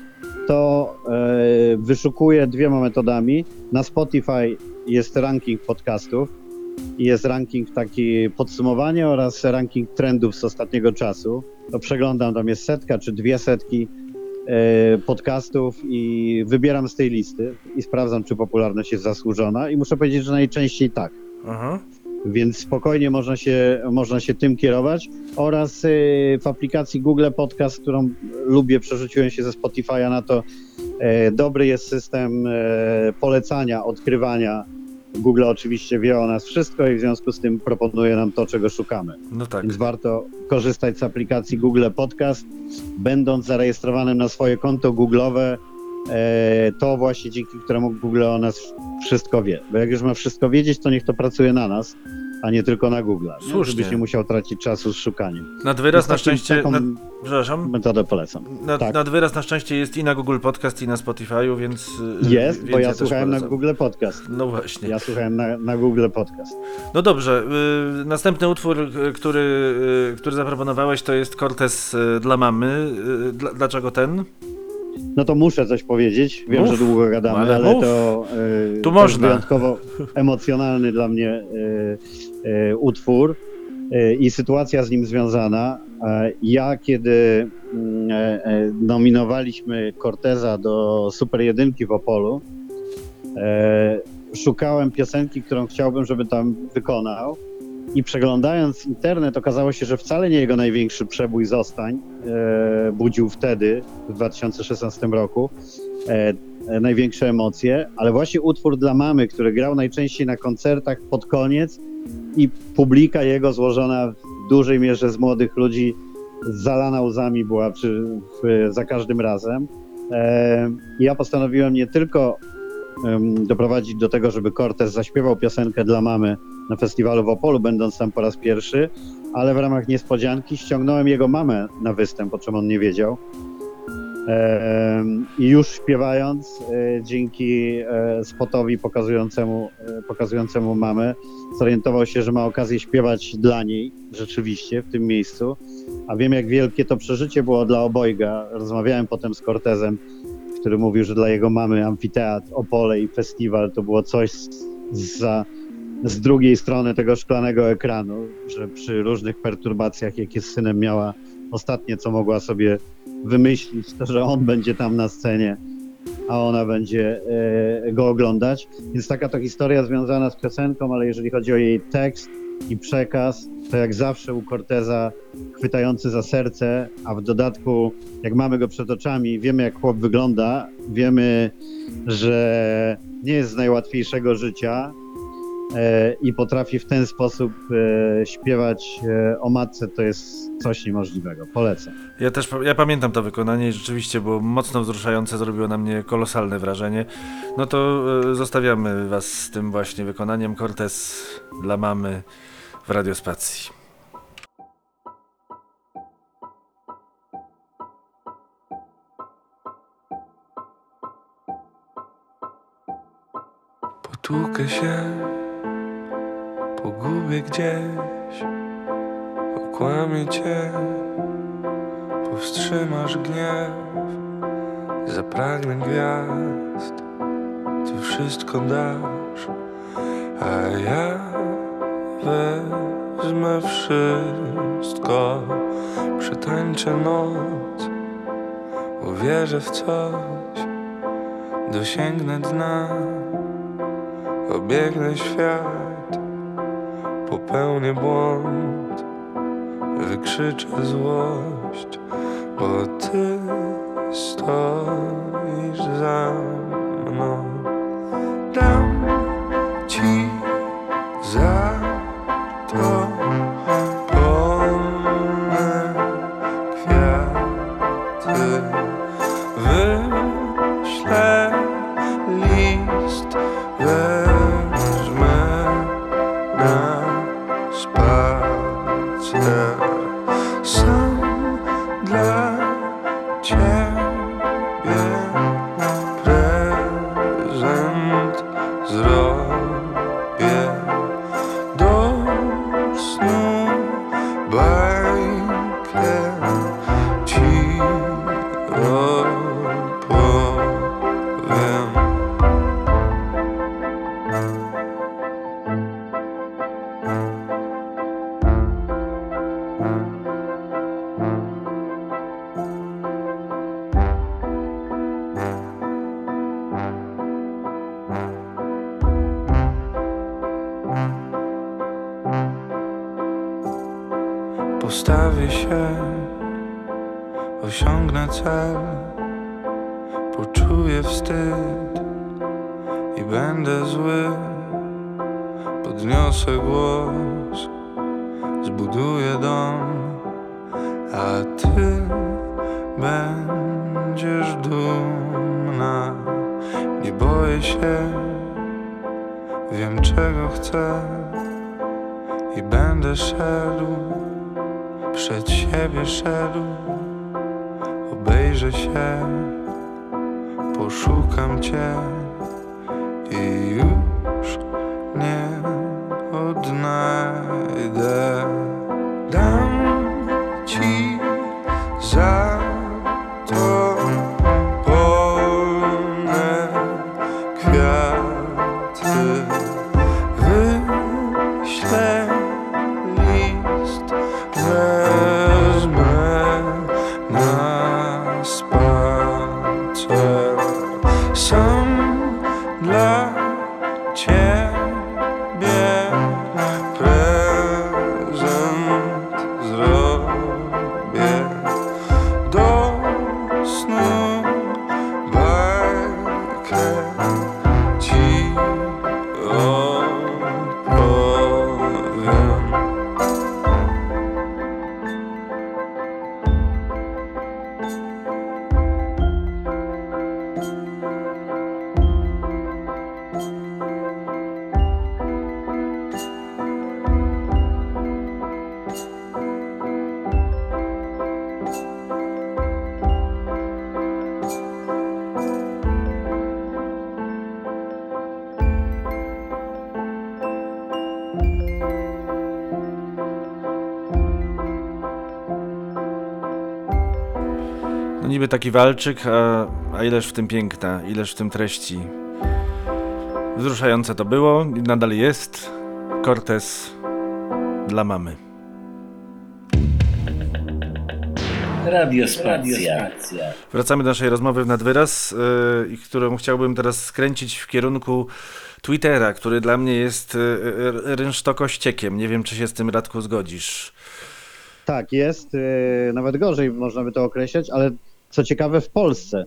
to e, wyszukuję dwiema metodami. Na Spotify jest ranking podcastów i jest ranking taki podsumowanie oraz ranking trendów z ostatniego czasu. To przeglądam, tam jest setka czy dwie setki e, podcastów i wybieram z tej listy i sprawdzam, czy popularność jest zasłużona i muszę powiedzieć, że najczęściej tak.
Aha.
Więc spokojnie można się, można się tym kierować. Oraz y, w aplikacji Google Podcast, którą lubię, przerzuciłem się ze Spotify'a na to. E, dobry jest system e, polecania, odkrywania. Google oczywiście wie o nas wszystko i w związku z tym proponuje nam to, czego szukamy.
No tak.
Więc warto korzystać z aplikacji Google Podcast, będąc zarejestrowanym na swoje konto Google'owe. E, to właśnie dzięki któremu Google o nas wszystko wie. Bo jak już ma wszystko wiedzieć, to niech to pracuje na nas, a nie tylko na Google.
Słusznie.
Żebyś nie musiał tracić czasu z szukaniem.
Nad wyraz na szczęście. Nad, przepraszam.
metodę polecam.
Nad,
tak.
nad wyraz na szczęście jest i na Google Podcast, i na Spotify'u, więc. y,
Jest,
więc
bo ja
też
słuchałem na
polecam.
Google Podcast.
No właśnie.
Ja słuchałem na, na Google Podcast.
No dobrze, y, następny utwór, y, który, który zaproponowałeś, to jest Cortez dla mamy. Dla, dlaczego ten?
No to muszę coś powiedzieć. Wiem,
Mów,
że długo gadamy,
ale
ale, to, yy,
Tu
to
można.
wyjątkowo <laughs> emocjonalny dla mnie yy, yy, utwór i sytuacja z nim związana. Ja, kiedy mm, nominowaliśmy Corteza do Super Jedynki w Opolu, szukałem piosenki, którą chciałbym, żeby tam wykonał. I przeglądając internet, okazało się, że wcale nie jego największy przebój Zostań e, budził wtedy, w 2016 roku, e, e, największe emocje, ale właśnie utwór dla mamy, który grał najczęściej na koncertach pod koniec i publika jego złożona w dużej mierze z młodych ludzi, zalana łzami była przy, w, za każdym razem. E, ja postanowiłem nie tylko doprowadzić do tego, żeby Cortez zaśpiewał piosenkę dla mamy na festiwalu w Opolu, będąc tam po raz pierwszy, ale w ramach niespodzianki ściągnąłem jego mamę na występ, o czym on nie wiedział. Em, I już śpiewając, e, dzięki e, spotowi pokazującemu, e, pokazującemu mamę, zorientował się, że ma okazję śpiewać dla niej rzeczywiście w tym miejscu. A wiem, jak wielkie to przeżycie było dla obojga. Rozmawiałem potem z Cortezem, który mówił, że dla jego mamy amfiteatr, Opole i festiwal to było coś za, z drugiej strony tego szklanego ekranu, że przy różnych perturbacjach, jakie z synem miała, ostatnie co mogła sobie wymyślić, to że on będzie tam na scenie, a ona będzie e, go oglądać. Więc taka to historia związana z piosenką, ale jeżeli chodzi o jej tekst i przekaz, to jak zawsze u Corteza chwytający za serce, a w dodatku, jak mamy go przed oczami, wiemy jak chłop wygląda, wiemy, że nie jest z najłatwiejszego życia i potrafi w ten sposób e, śpiewać e, o matce, to jest coś niemożliwego. Polecam.
Ja też ja pamiętam to wykonanie i rzeczywiście było mocno wzruszające, zrobiło na mnie kolosalne wrażenie. No to e, zostawiamy Was z tym właśnie wykonaniem Cortez dla mamy w radiospacji.
Potłukę się, pogubię gdzieś, okłamię cię, powstrzymasz gniew, zapragnę gwiazd, ty wszystko dasz, a ja wezmę wszystko, przetańczę noc, uwierzę w coś, dosięgnę dna. Obiegnę świat, popełnię błąd, wykrzyczę złość, bo ty stoisz za mną. Dam ci za to polne kwiaty. Wyślę list, wezmę na Sam dla
niby taki walczyk, a, a ileż w tym piękna, ileż w tym treści. Wzruszające to było i nadal jest. Cortez dla mamy.
Radio Spacja.
Wracamy do naszej rozmowy w nadwyraz, yy, i którą chciałbym teraz skręcić w kierunku Twittera, który dla mnie jest yy, rynsztokościekiem. Nie wiem, czy się z tym Radku zgodzisz.
Tak, jest. e, Nawet gorzej można by to określać, ale co ciekawe w Polsce.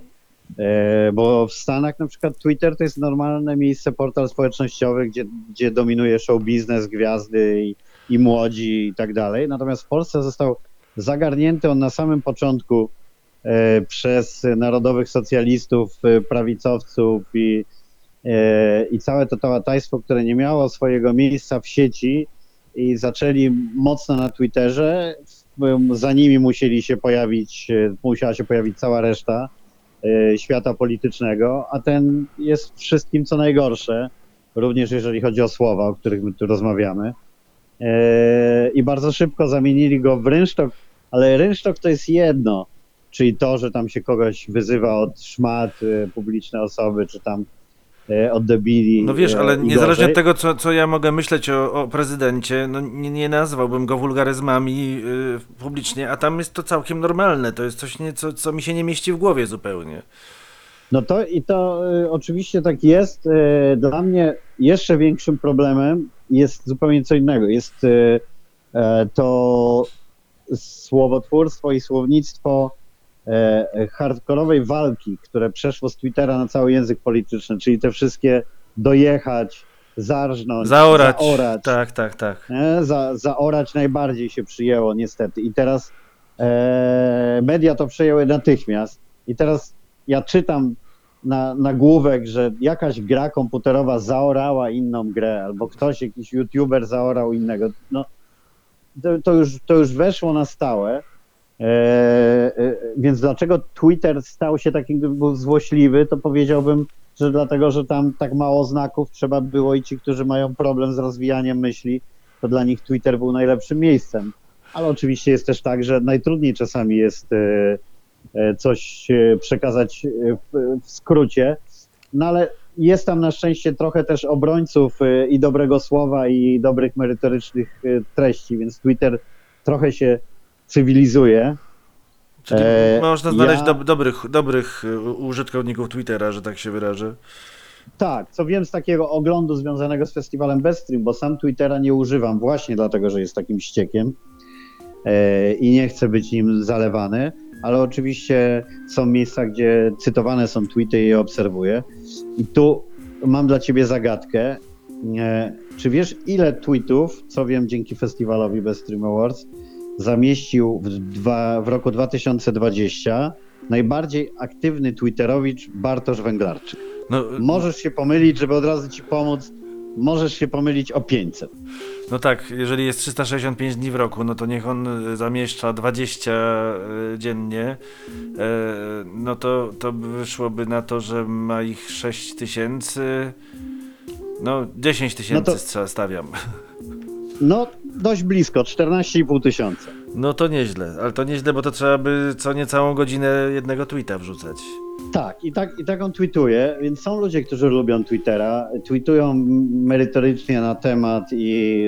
E, Bo w Stanach na przykład Twitter to jest normalne miejsce, portal społecznościowy, gdzie, gdzie dominuje show biznes, gwiazdy i, i młodzi i tak dalej. Natomiast w Polsce został zagarnięty on na samym początku e, przez narodowych socjalistów, e, prawicowców i, i całe to tałataństwo, które nie miało swojego miejsca w sieci i zaczęli mocno na Twitterze. Za nimi musieli się pojawić, e, musiała się pojawić cała reszta e, świata politycznego, a ten jest wszystkim co najgorsze, również jeżeli chodzi o słowa, o których my tu rozmawiamy. E, I bardzo szybko zamienili go w rynsztok, ale rynsztok to jest jedno, czyli to, że tam się kogoś wyzywa od szmat, publiczne osoby, czy tam e, od debili.
No wiesz,
e,
ale niezależnie od tego, co, co ja mogę myśleć o, o prezydencie, no nie, nie nazwałbym go wulgaryzmami yy, publicznie, a tam jest to całkiem normalne. To jest coś, nie, co, co mi się nie mieści w głowie zupełnie.
No to i to y, oczywiście tak jest. Y, dla mnie jeszcze większym problemem jest zupełnie co innego. Jest y, e, to słowotwórstwo i słownictwo hardkorowej walki, które przeszło z Twittera na cały język polityczny, czyli te wszystkie dojechać, zarżnąć,
Zaorać.
zaorać.
Tak, tak, tak.
Nie? Za, zaorać najbardziej się przyjęło niestety. I teraz e, media to przejęły natychmiast. I teraz ja czytam na, nagłówek, że jakaś gra komputerowa zaorała inną grę, albo ktoś, jakiś youtuber zaorał innego. No, to, to, już, to już weszło na stałe. E, e, więc dlaczego Twitter stał się taki, był złośliwy, to powiedziałbym, że dlatego, że tam tak mało znaków trzeba było i ci, którzy mają problem z rozwijaniem myśli, to dla nich Twitter był najlepszym miejscem. Ale oczywiście jest też tak, że najtrudniej czasami jest e, coś przekazać w, skrócie, no ale jest tam na szczęście trochę też obrońców i dobrego słowa, i dobrych merytorycznych treści, więc Twitter trochę się cywilizuje.
Czyli
E,
można znaleźć
ja-
dob- dobrych, dobrych y, użytkowników Twittera, że tak się wyrażę.
Tak, co wiem z takiego oglądu związanego z festiwalem Bestream, bo sam Twittera nie używam właśnie dlatego, że jest takim ściekiem. e, i nie chcę być nim zalewany, ale oczywiście są miejsca, gdzie cytowane są tweety i je obserwuję. I tu mam dla ciebie zagadkę. E, Czy wiesz, ile tweetów, co wiem dzięki festiwalowi Best Stream Awards, zamieścił w, dwa, w roku 2020 najbardziej aktywny twitterowicz Bartosz Węglarczyk?
No,
Możesz się pomylić, żeby od razu ci pomóc, możesz się pomylić o 500.
no tak, jeżeli jest 365 dni w roku, no to niech on y, zamieszcza 20 y, dziennie, e, no to, to wyszłoby na to, że ma ich 6 tysięcy, no 10 tysięcy
No to-
stawiam. <laughs>
No, dość blisko, 14,5 tysiąca.
No to nieźle, ale to nieźle, bo to trzeba by co niecałą godzinę jednego tweeta wrzucać.
Tak, i tak, i tak on tweetuje, więc są ludzie, którzy lubią Twittera, tweetują merytorycznie na temat i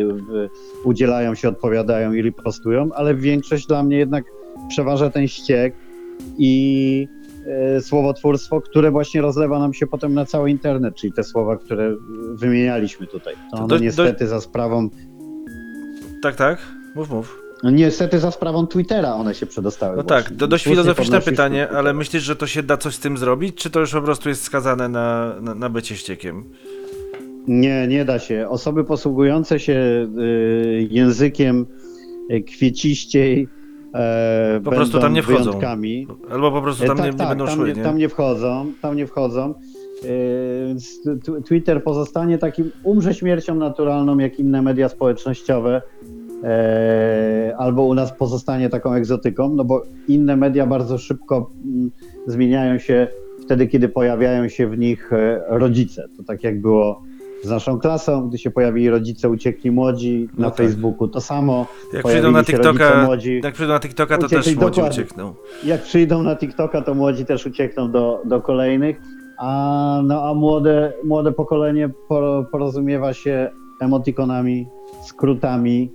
udzielają się, odpowiadają i ripostują, ale większość dla mnie jednak przeważa ten ściek i e, słowotwórstwo, które właśnie rozlewa nam się potem na cały internet, czyli te słowa, które wymienialiśmy tutaj. To
To
one niestety za sprawą,
Tak, tak, mów, mów.
no niestety za sprawą Twittera one się przedostały.
No
właśnie.
tak, to dość filozoficzne pytanie, ale myślisz, że to się da coś z tym zrobić, czy to już po prostu jest skazane na, na, na bycie ściekiem?
Nie, nie da się. Osoby posługujące się y, językiem y, kwieciściej e,
Po prostu tam nie wchodzą.
wyjątkami.
Albo po prostu
E,
tam
tak,
nie, nie
tak,
będą
tam
szły,
nie,
nie?
Tam nie wchodzą, tam nie wchodzą. E, Twitter pozostanie takim, umrze śmiercią naturalną, jak inne media społecznościowe. E, albo u nas pozostanie taką egzotyką, no bo inne media bardzo szybko mm, zmieniają się wtedy, kiedy pojawiają się w nich e, rodzice. To tak jak było z naszą klasą, gdy się pojawili rodzice, uciekli młodzi
No
na
tak.
Facebooku. To samo
Jak przyjdą na TikToka,
młodzi.
jak przyjdą na TikToka, to
Uciekli,
też młodzi
dokładnie.
uciekną.
Jak przyjdą na TikToka, to młodzi też uciekną do, do kolejnych, a, no, a młode, młode pokolenie por- porozumiewa się emotikonami, skrótami,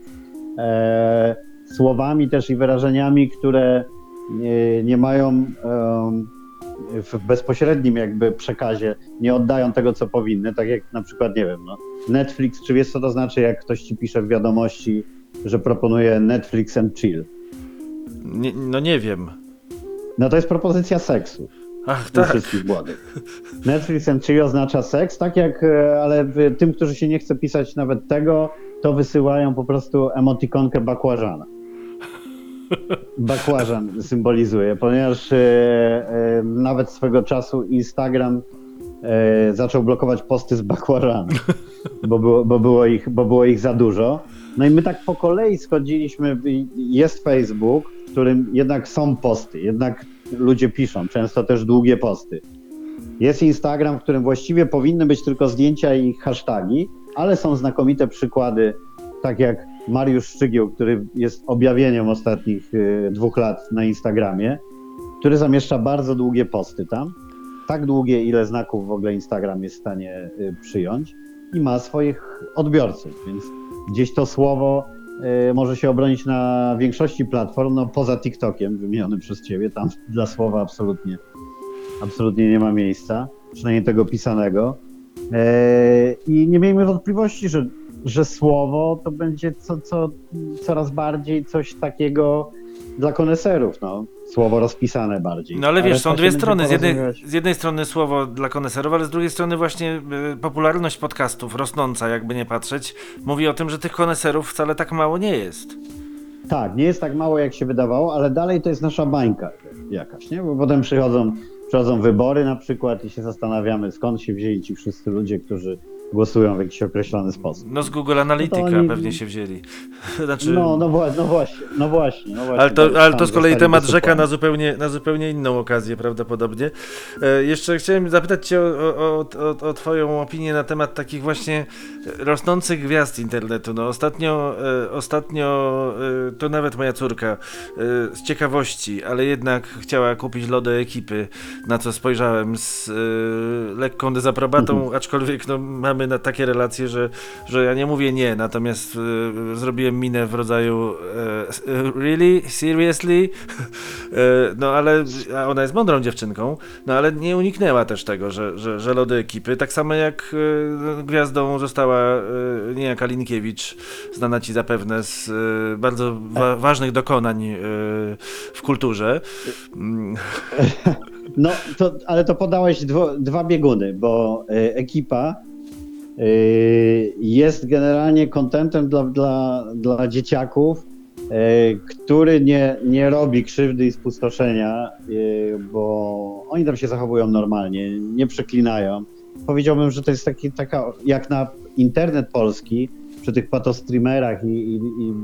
e, słowami też i wyrażeniami, które nie, nie mają em, w bezpośrednim jakby przekazie, nie oddają tego, co powinny, tak jak na przykład, nie wiem, no, Netflix, czy wiesz, co to znaczy, jak ktoś ci pisze w wiadomości, że proponuje Netflix and chill?
Nie, no nie wiem.
No to jest propozycja seksu.
Ach, tak.
wszystkich młodych. Netflix and chill oznacza seks, tak jak, e, ale tym, którzy się nie chce pisać nawet tego, to wysyłają po prostu emotikonkę bakłażana. Bakłażan symbolizuje, ponieważ e, e, nawet swego czasu Instagram e, zaczął blokować posty z bakłażanem, bo było, bo, było ich, bo było ich za dużo. No i my tak po kolei schodziliśmy, jest Facebook, w którym jednak są posty, jednak ludzie piszą, często też długie posty. Jest Instagram, w którym właściwie powinny być tylko zdjęcia i hasztagi, ale są znakomite przykłady, tak jak Mariusz Szczygieł, który jest objawieniem ostatnich y, dwóch lat na Instagramie, który zamieszcza bardzo długie posty tam. Tak długie, ile znaków w ogóle Instagram jest w stanie y, przyjąć i ma swoich odbiorców, więc gdzieś to słowo y, może się obronić na większości platform, no poza TikTokiem wymienionym przez ciebie, tam dla słowa absolutnie, absolutnie nie ma miejsca, przynajmniej tego pisanego. E, I nie miejmy wątpliwości, że, że słowo to będzie co, co, coraz bardziej coś takiego dla koneserów, no. Słowo rozpisane bardziej.
No ale wiesz, są dwie strony. Z jednej, z jednej strony słowo dla koneserów, ale z drugiej strony właśnie y, popularność podcastów rosnąca, jakby nie patrzeć, mówi o tym, że tych koneserów wcale tak mało nie jest.
Tak, nie jest tak mało, jak się wydawało, ale dalej to jest nasza bańka jakaś, nie? Bo potem przychodzą, przychodzą wybory na przykład i się zastanawiamy, skąd się wzięli ci wszyscy ludzie, którzy głosują w jakiś określony sposób.
No z Google Analytica
oni-
pewnie się wzięli. <laughs> Znaczy...
No, no, no właśnie, no właśnie. No właśnie
Ale to, ale to z kolei temat rzeka na zupełnie, na zupełnie inną okazję prawdopodobnie. E, jeszcze chciałem zapytać Cię o, o, o, o Twoją opinię na temat takich właśnie rosnących gwiazd internetu. No ostatnio, e, ostatnio e, to nawet moja córka e, z ciekawości, ale jednak chciała kupić lody ekipy, na co spojrzałem z e, lekką dezaprobatą, aczkolwiek no, mamy mamy na takie relacje, że, że ja nie mówię nie, natomiast e, zrobiłem minę w rodzaju e, really? Seriously? E, no ale a ona jest mądrą dziewczynką, no ale nie uniknęła też tego, że, że, że lody ekipy, tak samo jak e, gwiazdą została e, niejaka Linkiewicz, znana ci zapewne z bardzo wa- ważnych dokonań w kulturze.
No, to, ale to podałeś dwo, dwa bieguny, bo e, ekipa jest generalnie kontentem dla, dla, dla dzieciaków, e, który nie, nie robi krzywdy i spustoszenia, e, bo oni tam się zachowują normalnie, nie przeklinają. Powiedziałbym, że to jest taki, taka, jak na internet polski, przy tych patostreamerach i, i,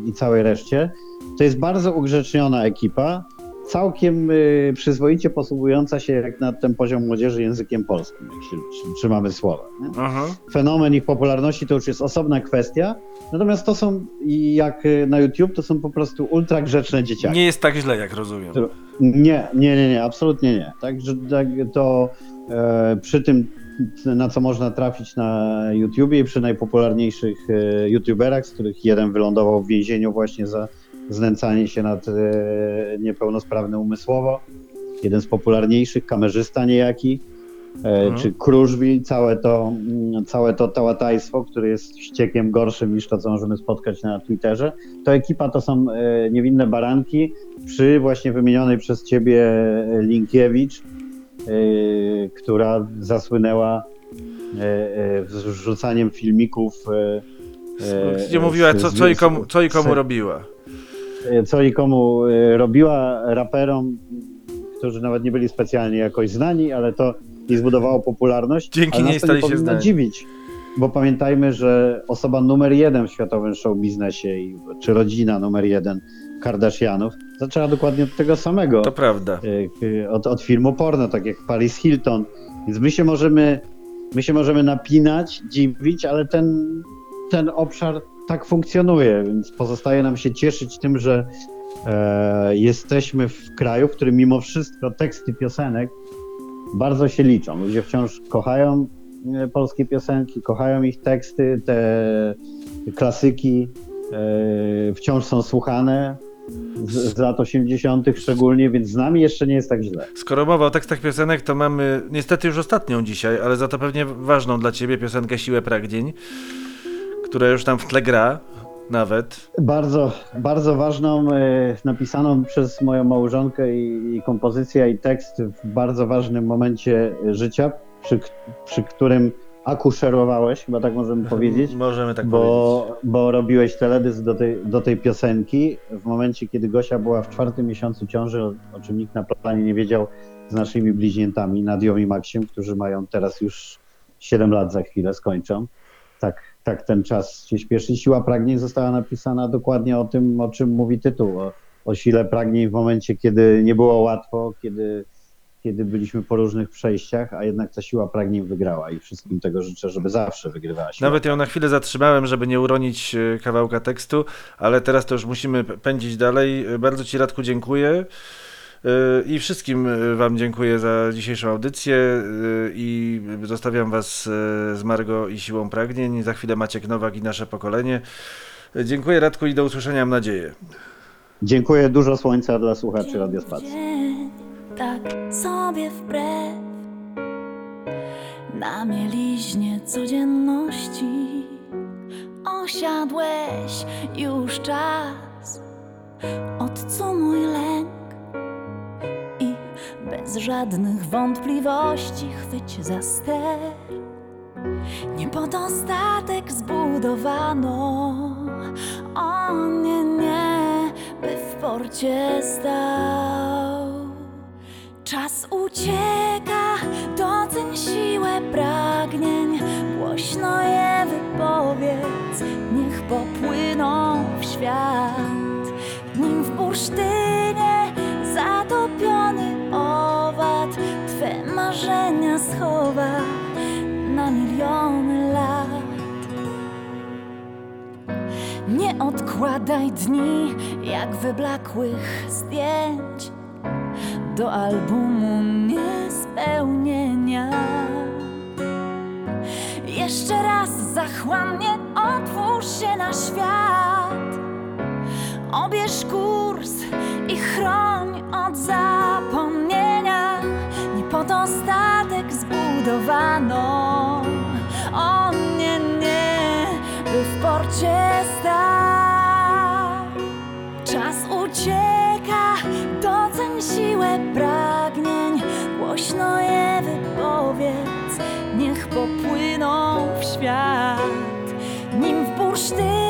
i całej reszcie, to jest bardzo ugrzeczniona ekipa, całkiem y, przyzwoicie posługująca się jak na ten poziom młodzieży językiem polskim, trzy- trzymamy słowa. Fenomen ich popularności to już jest osobna kwestia, natomiast to są, jak y, na YouTube, to są po prostu ultra grzeczne dzieciaki.
Nie jest tak źle, jak rozumiem.
Nie, nie, nie, nie, absolutnie nie. Także tak, to e, przy tym, na co można trafić na YouTubie i przy najpopularniejszych e, YouTuberach, z których jeden wylądował w więzieniu właśnie za znęcanie się nad e, niepełnosprawnym umysłowo, jeden z popularniejszych, kamerzysta niejaki, e,
Mhm.
czy Kruszwil, całe to, mm, całe to tałatajstwo, które jest ściekiem gorszym niż to, co możemy spotkać na Twitterze. To ekipa to są e, niewinne baranki, przy właśnie wymienionej przez ciebie Linkiewicz, yy, która zasłynęła wrzucaniem filmików.
Gdzie mówiła, co, co, i komu, co i komu robiła.
Yy, Co i komu yy, robiła raperom, którzy nawet nie byli specjalnie jakoś znani, ale to jej zbudowało popularność.
Dzięki niej stali
nie
się znani.
dziwić. Bo pamiętajmy, że osoba numer jeden w światowym show biznesie, i- czy rodzina numer jeden Kardashianów, zaczęła dokładnie od tego samego
To prawda.
y, od, od filmu porno, tak jak Paris Hilton. Więc my się możemy, my się możemy napinać, dziwić, ale ten, ten obszar tak funkcjonuje, więc pozostaje nam się cieszyć tym, że e, jesteśmy w kraju, w którym mimo wszystko teksty piosenek bardzo się liczą. Ludzie wciąż kochają e, polskie piosenki, kochają ich teksty, te klasyki e, wciąż są słuchane z, z lat 80. szczególnie, więc z nami jeszcze nie jest tak źle.
Skoro mowa o tekstach piosenek, to mamy niestety już ostatnią dzisiaj, ale za to pewnie ważną dla ciebie piosenkę Siłę Pragnień, która już tam w tle gra nawet.
Bardzo, bardzo ważną, e, napisaną przez moją małżonkę i, i kompozycja i tekst w bardzo ważnym momencie życia, przy, przy którym akuszerowałeś, chyba tak możemy powiedzieć.
Możemy tak powiedzieć.
bo, bo robiłeś teledysk do tej, do tej piosenki w momencie, kiedy Gosia była w czwartym miesiącu ciąży, o, o czym nikt na planie nie wiedział, z naszymi bliźniętami, Nadią i Maksiem, którzy mają teraz już 7 lat za chwilę, skończą. Tak, tak ten czas się śpieszy. Siła pragnień została napisana dokładnie o tym, o czym mówi tytuł, o, o sile pragnień w momencie, kiedy nie było łatwo, kiedy, kiedy byliśmy po różnych przejściach, a jednak ta siła pragnień wygrała i wszystkim tego życzę, żeby zawsze wygrywała siła
Nawet ją na chwilę zatrzymałem, żeby nie uronić e, kawałka tekstu, ale teraz to już musimy pędzić dalej. E, Bardzo Ci Radku dziękuję. E, I wszystkim e, Wam dziękuję za dzisiejszą audycję e, i zostawiam Was z Margo i Siłą Pragnień. Za chwilę Maciek Nowak i nasze pokolenie. Dziękuję Radku i do usłyszenia, mam nadzieję.
Dziękuję, dużo słońca dla słuchaczy Radiospacji.
Dzień, tak sobie wbrew Na mieliźnie codzienności Osiadłeś już czas Odcumuj lęk bez żadnych wątpliwości chwyć za ster Nie pod ostatek zbudowano O nie, nie by w porcie stał. Czas ucieka, doceń siłę pragnień, głośno je wypowiedz, niech popłyną w świat. Nim w bursztynie zatopiony owad Twe marzenia schowa na miliony lat. Nie odkładaj dni jak wyblakłych zdjęć do albumu niespełnienia. Jeszcze raz zachłannie otwórz się na świat. Obierz kurs i chroń od zapomnienia. Zbudowano. O nie, nie, by w porcie stać. Czas ucieka, doceń siłę pragnień. Głośno je wypowiedz, niech popłyną w świat. Nim w bursztynie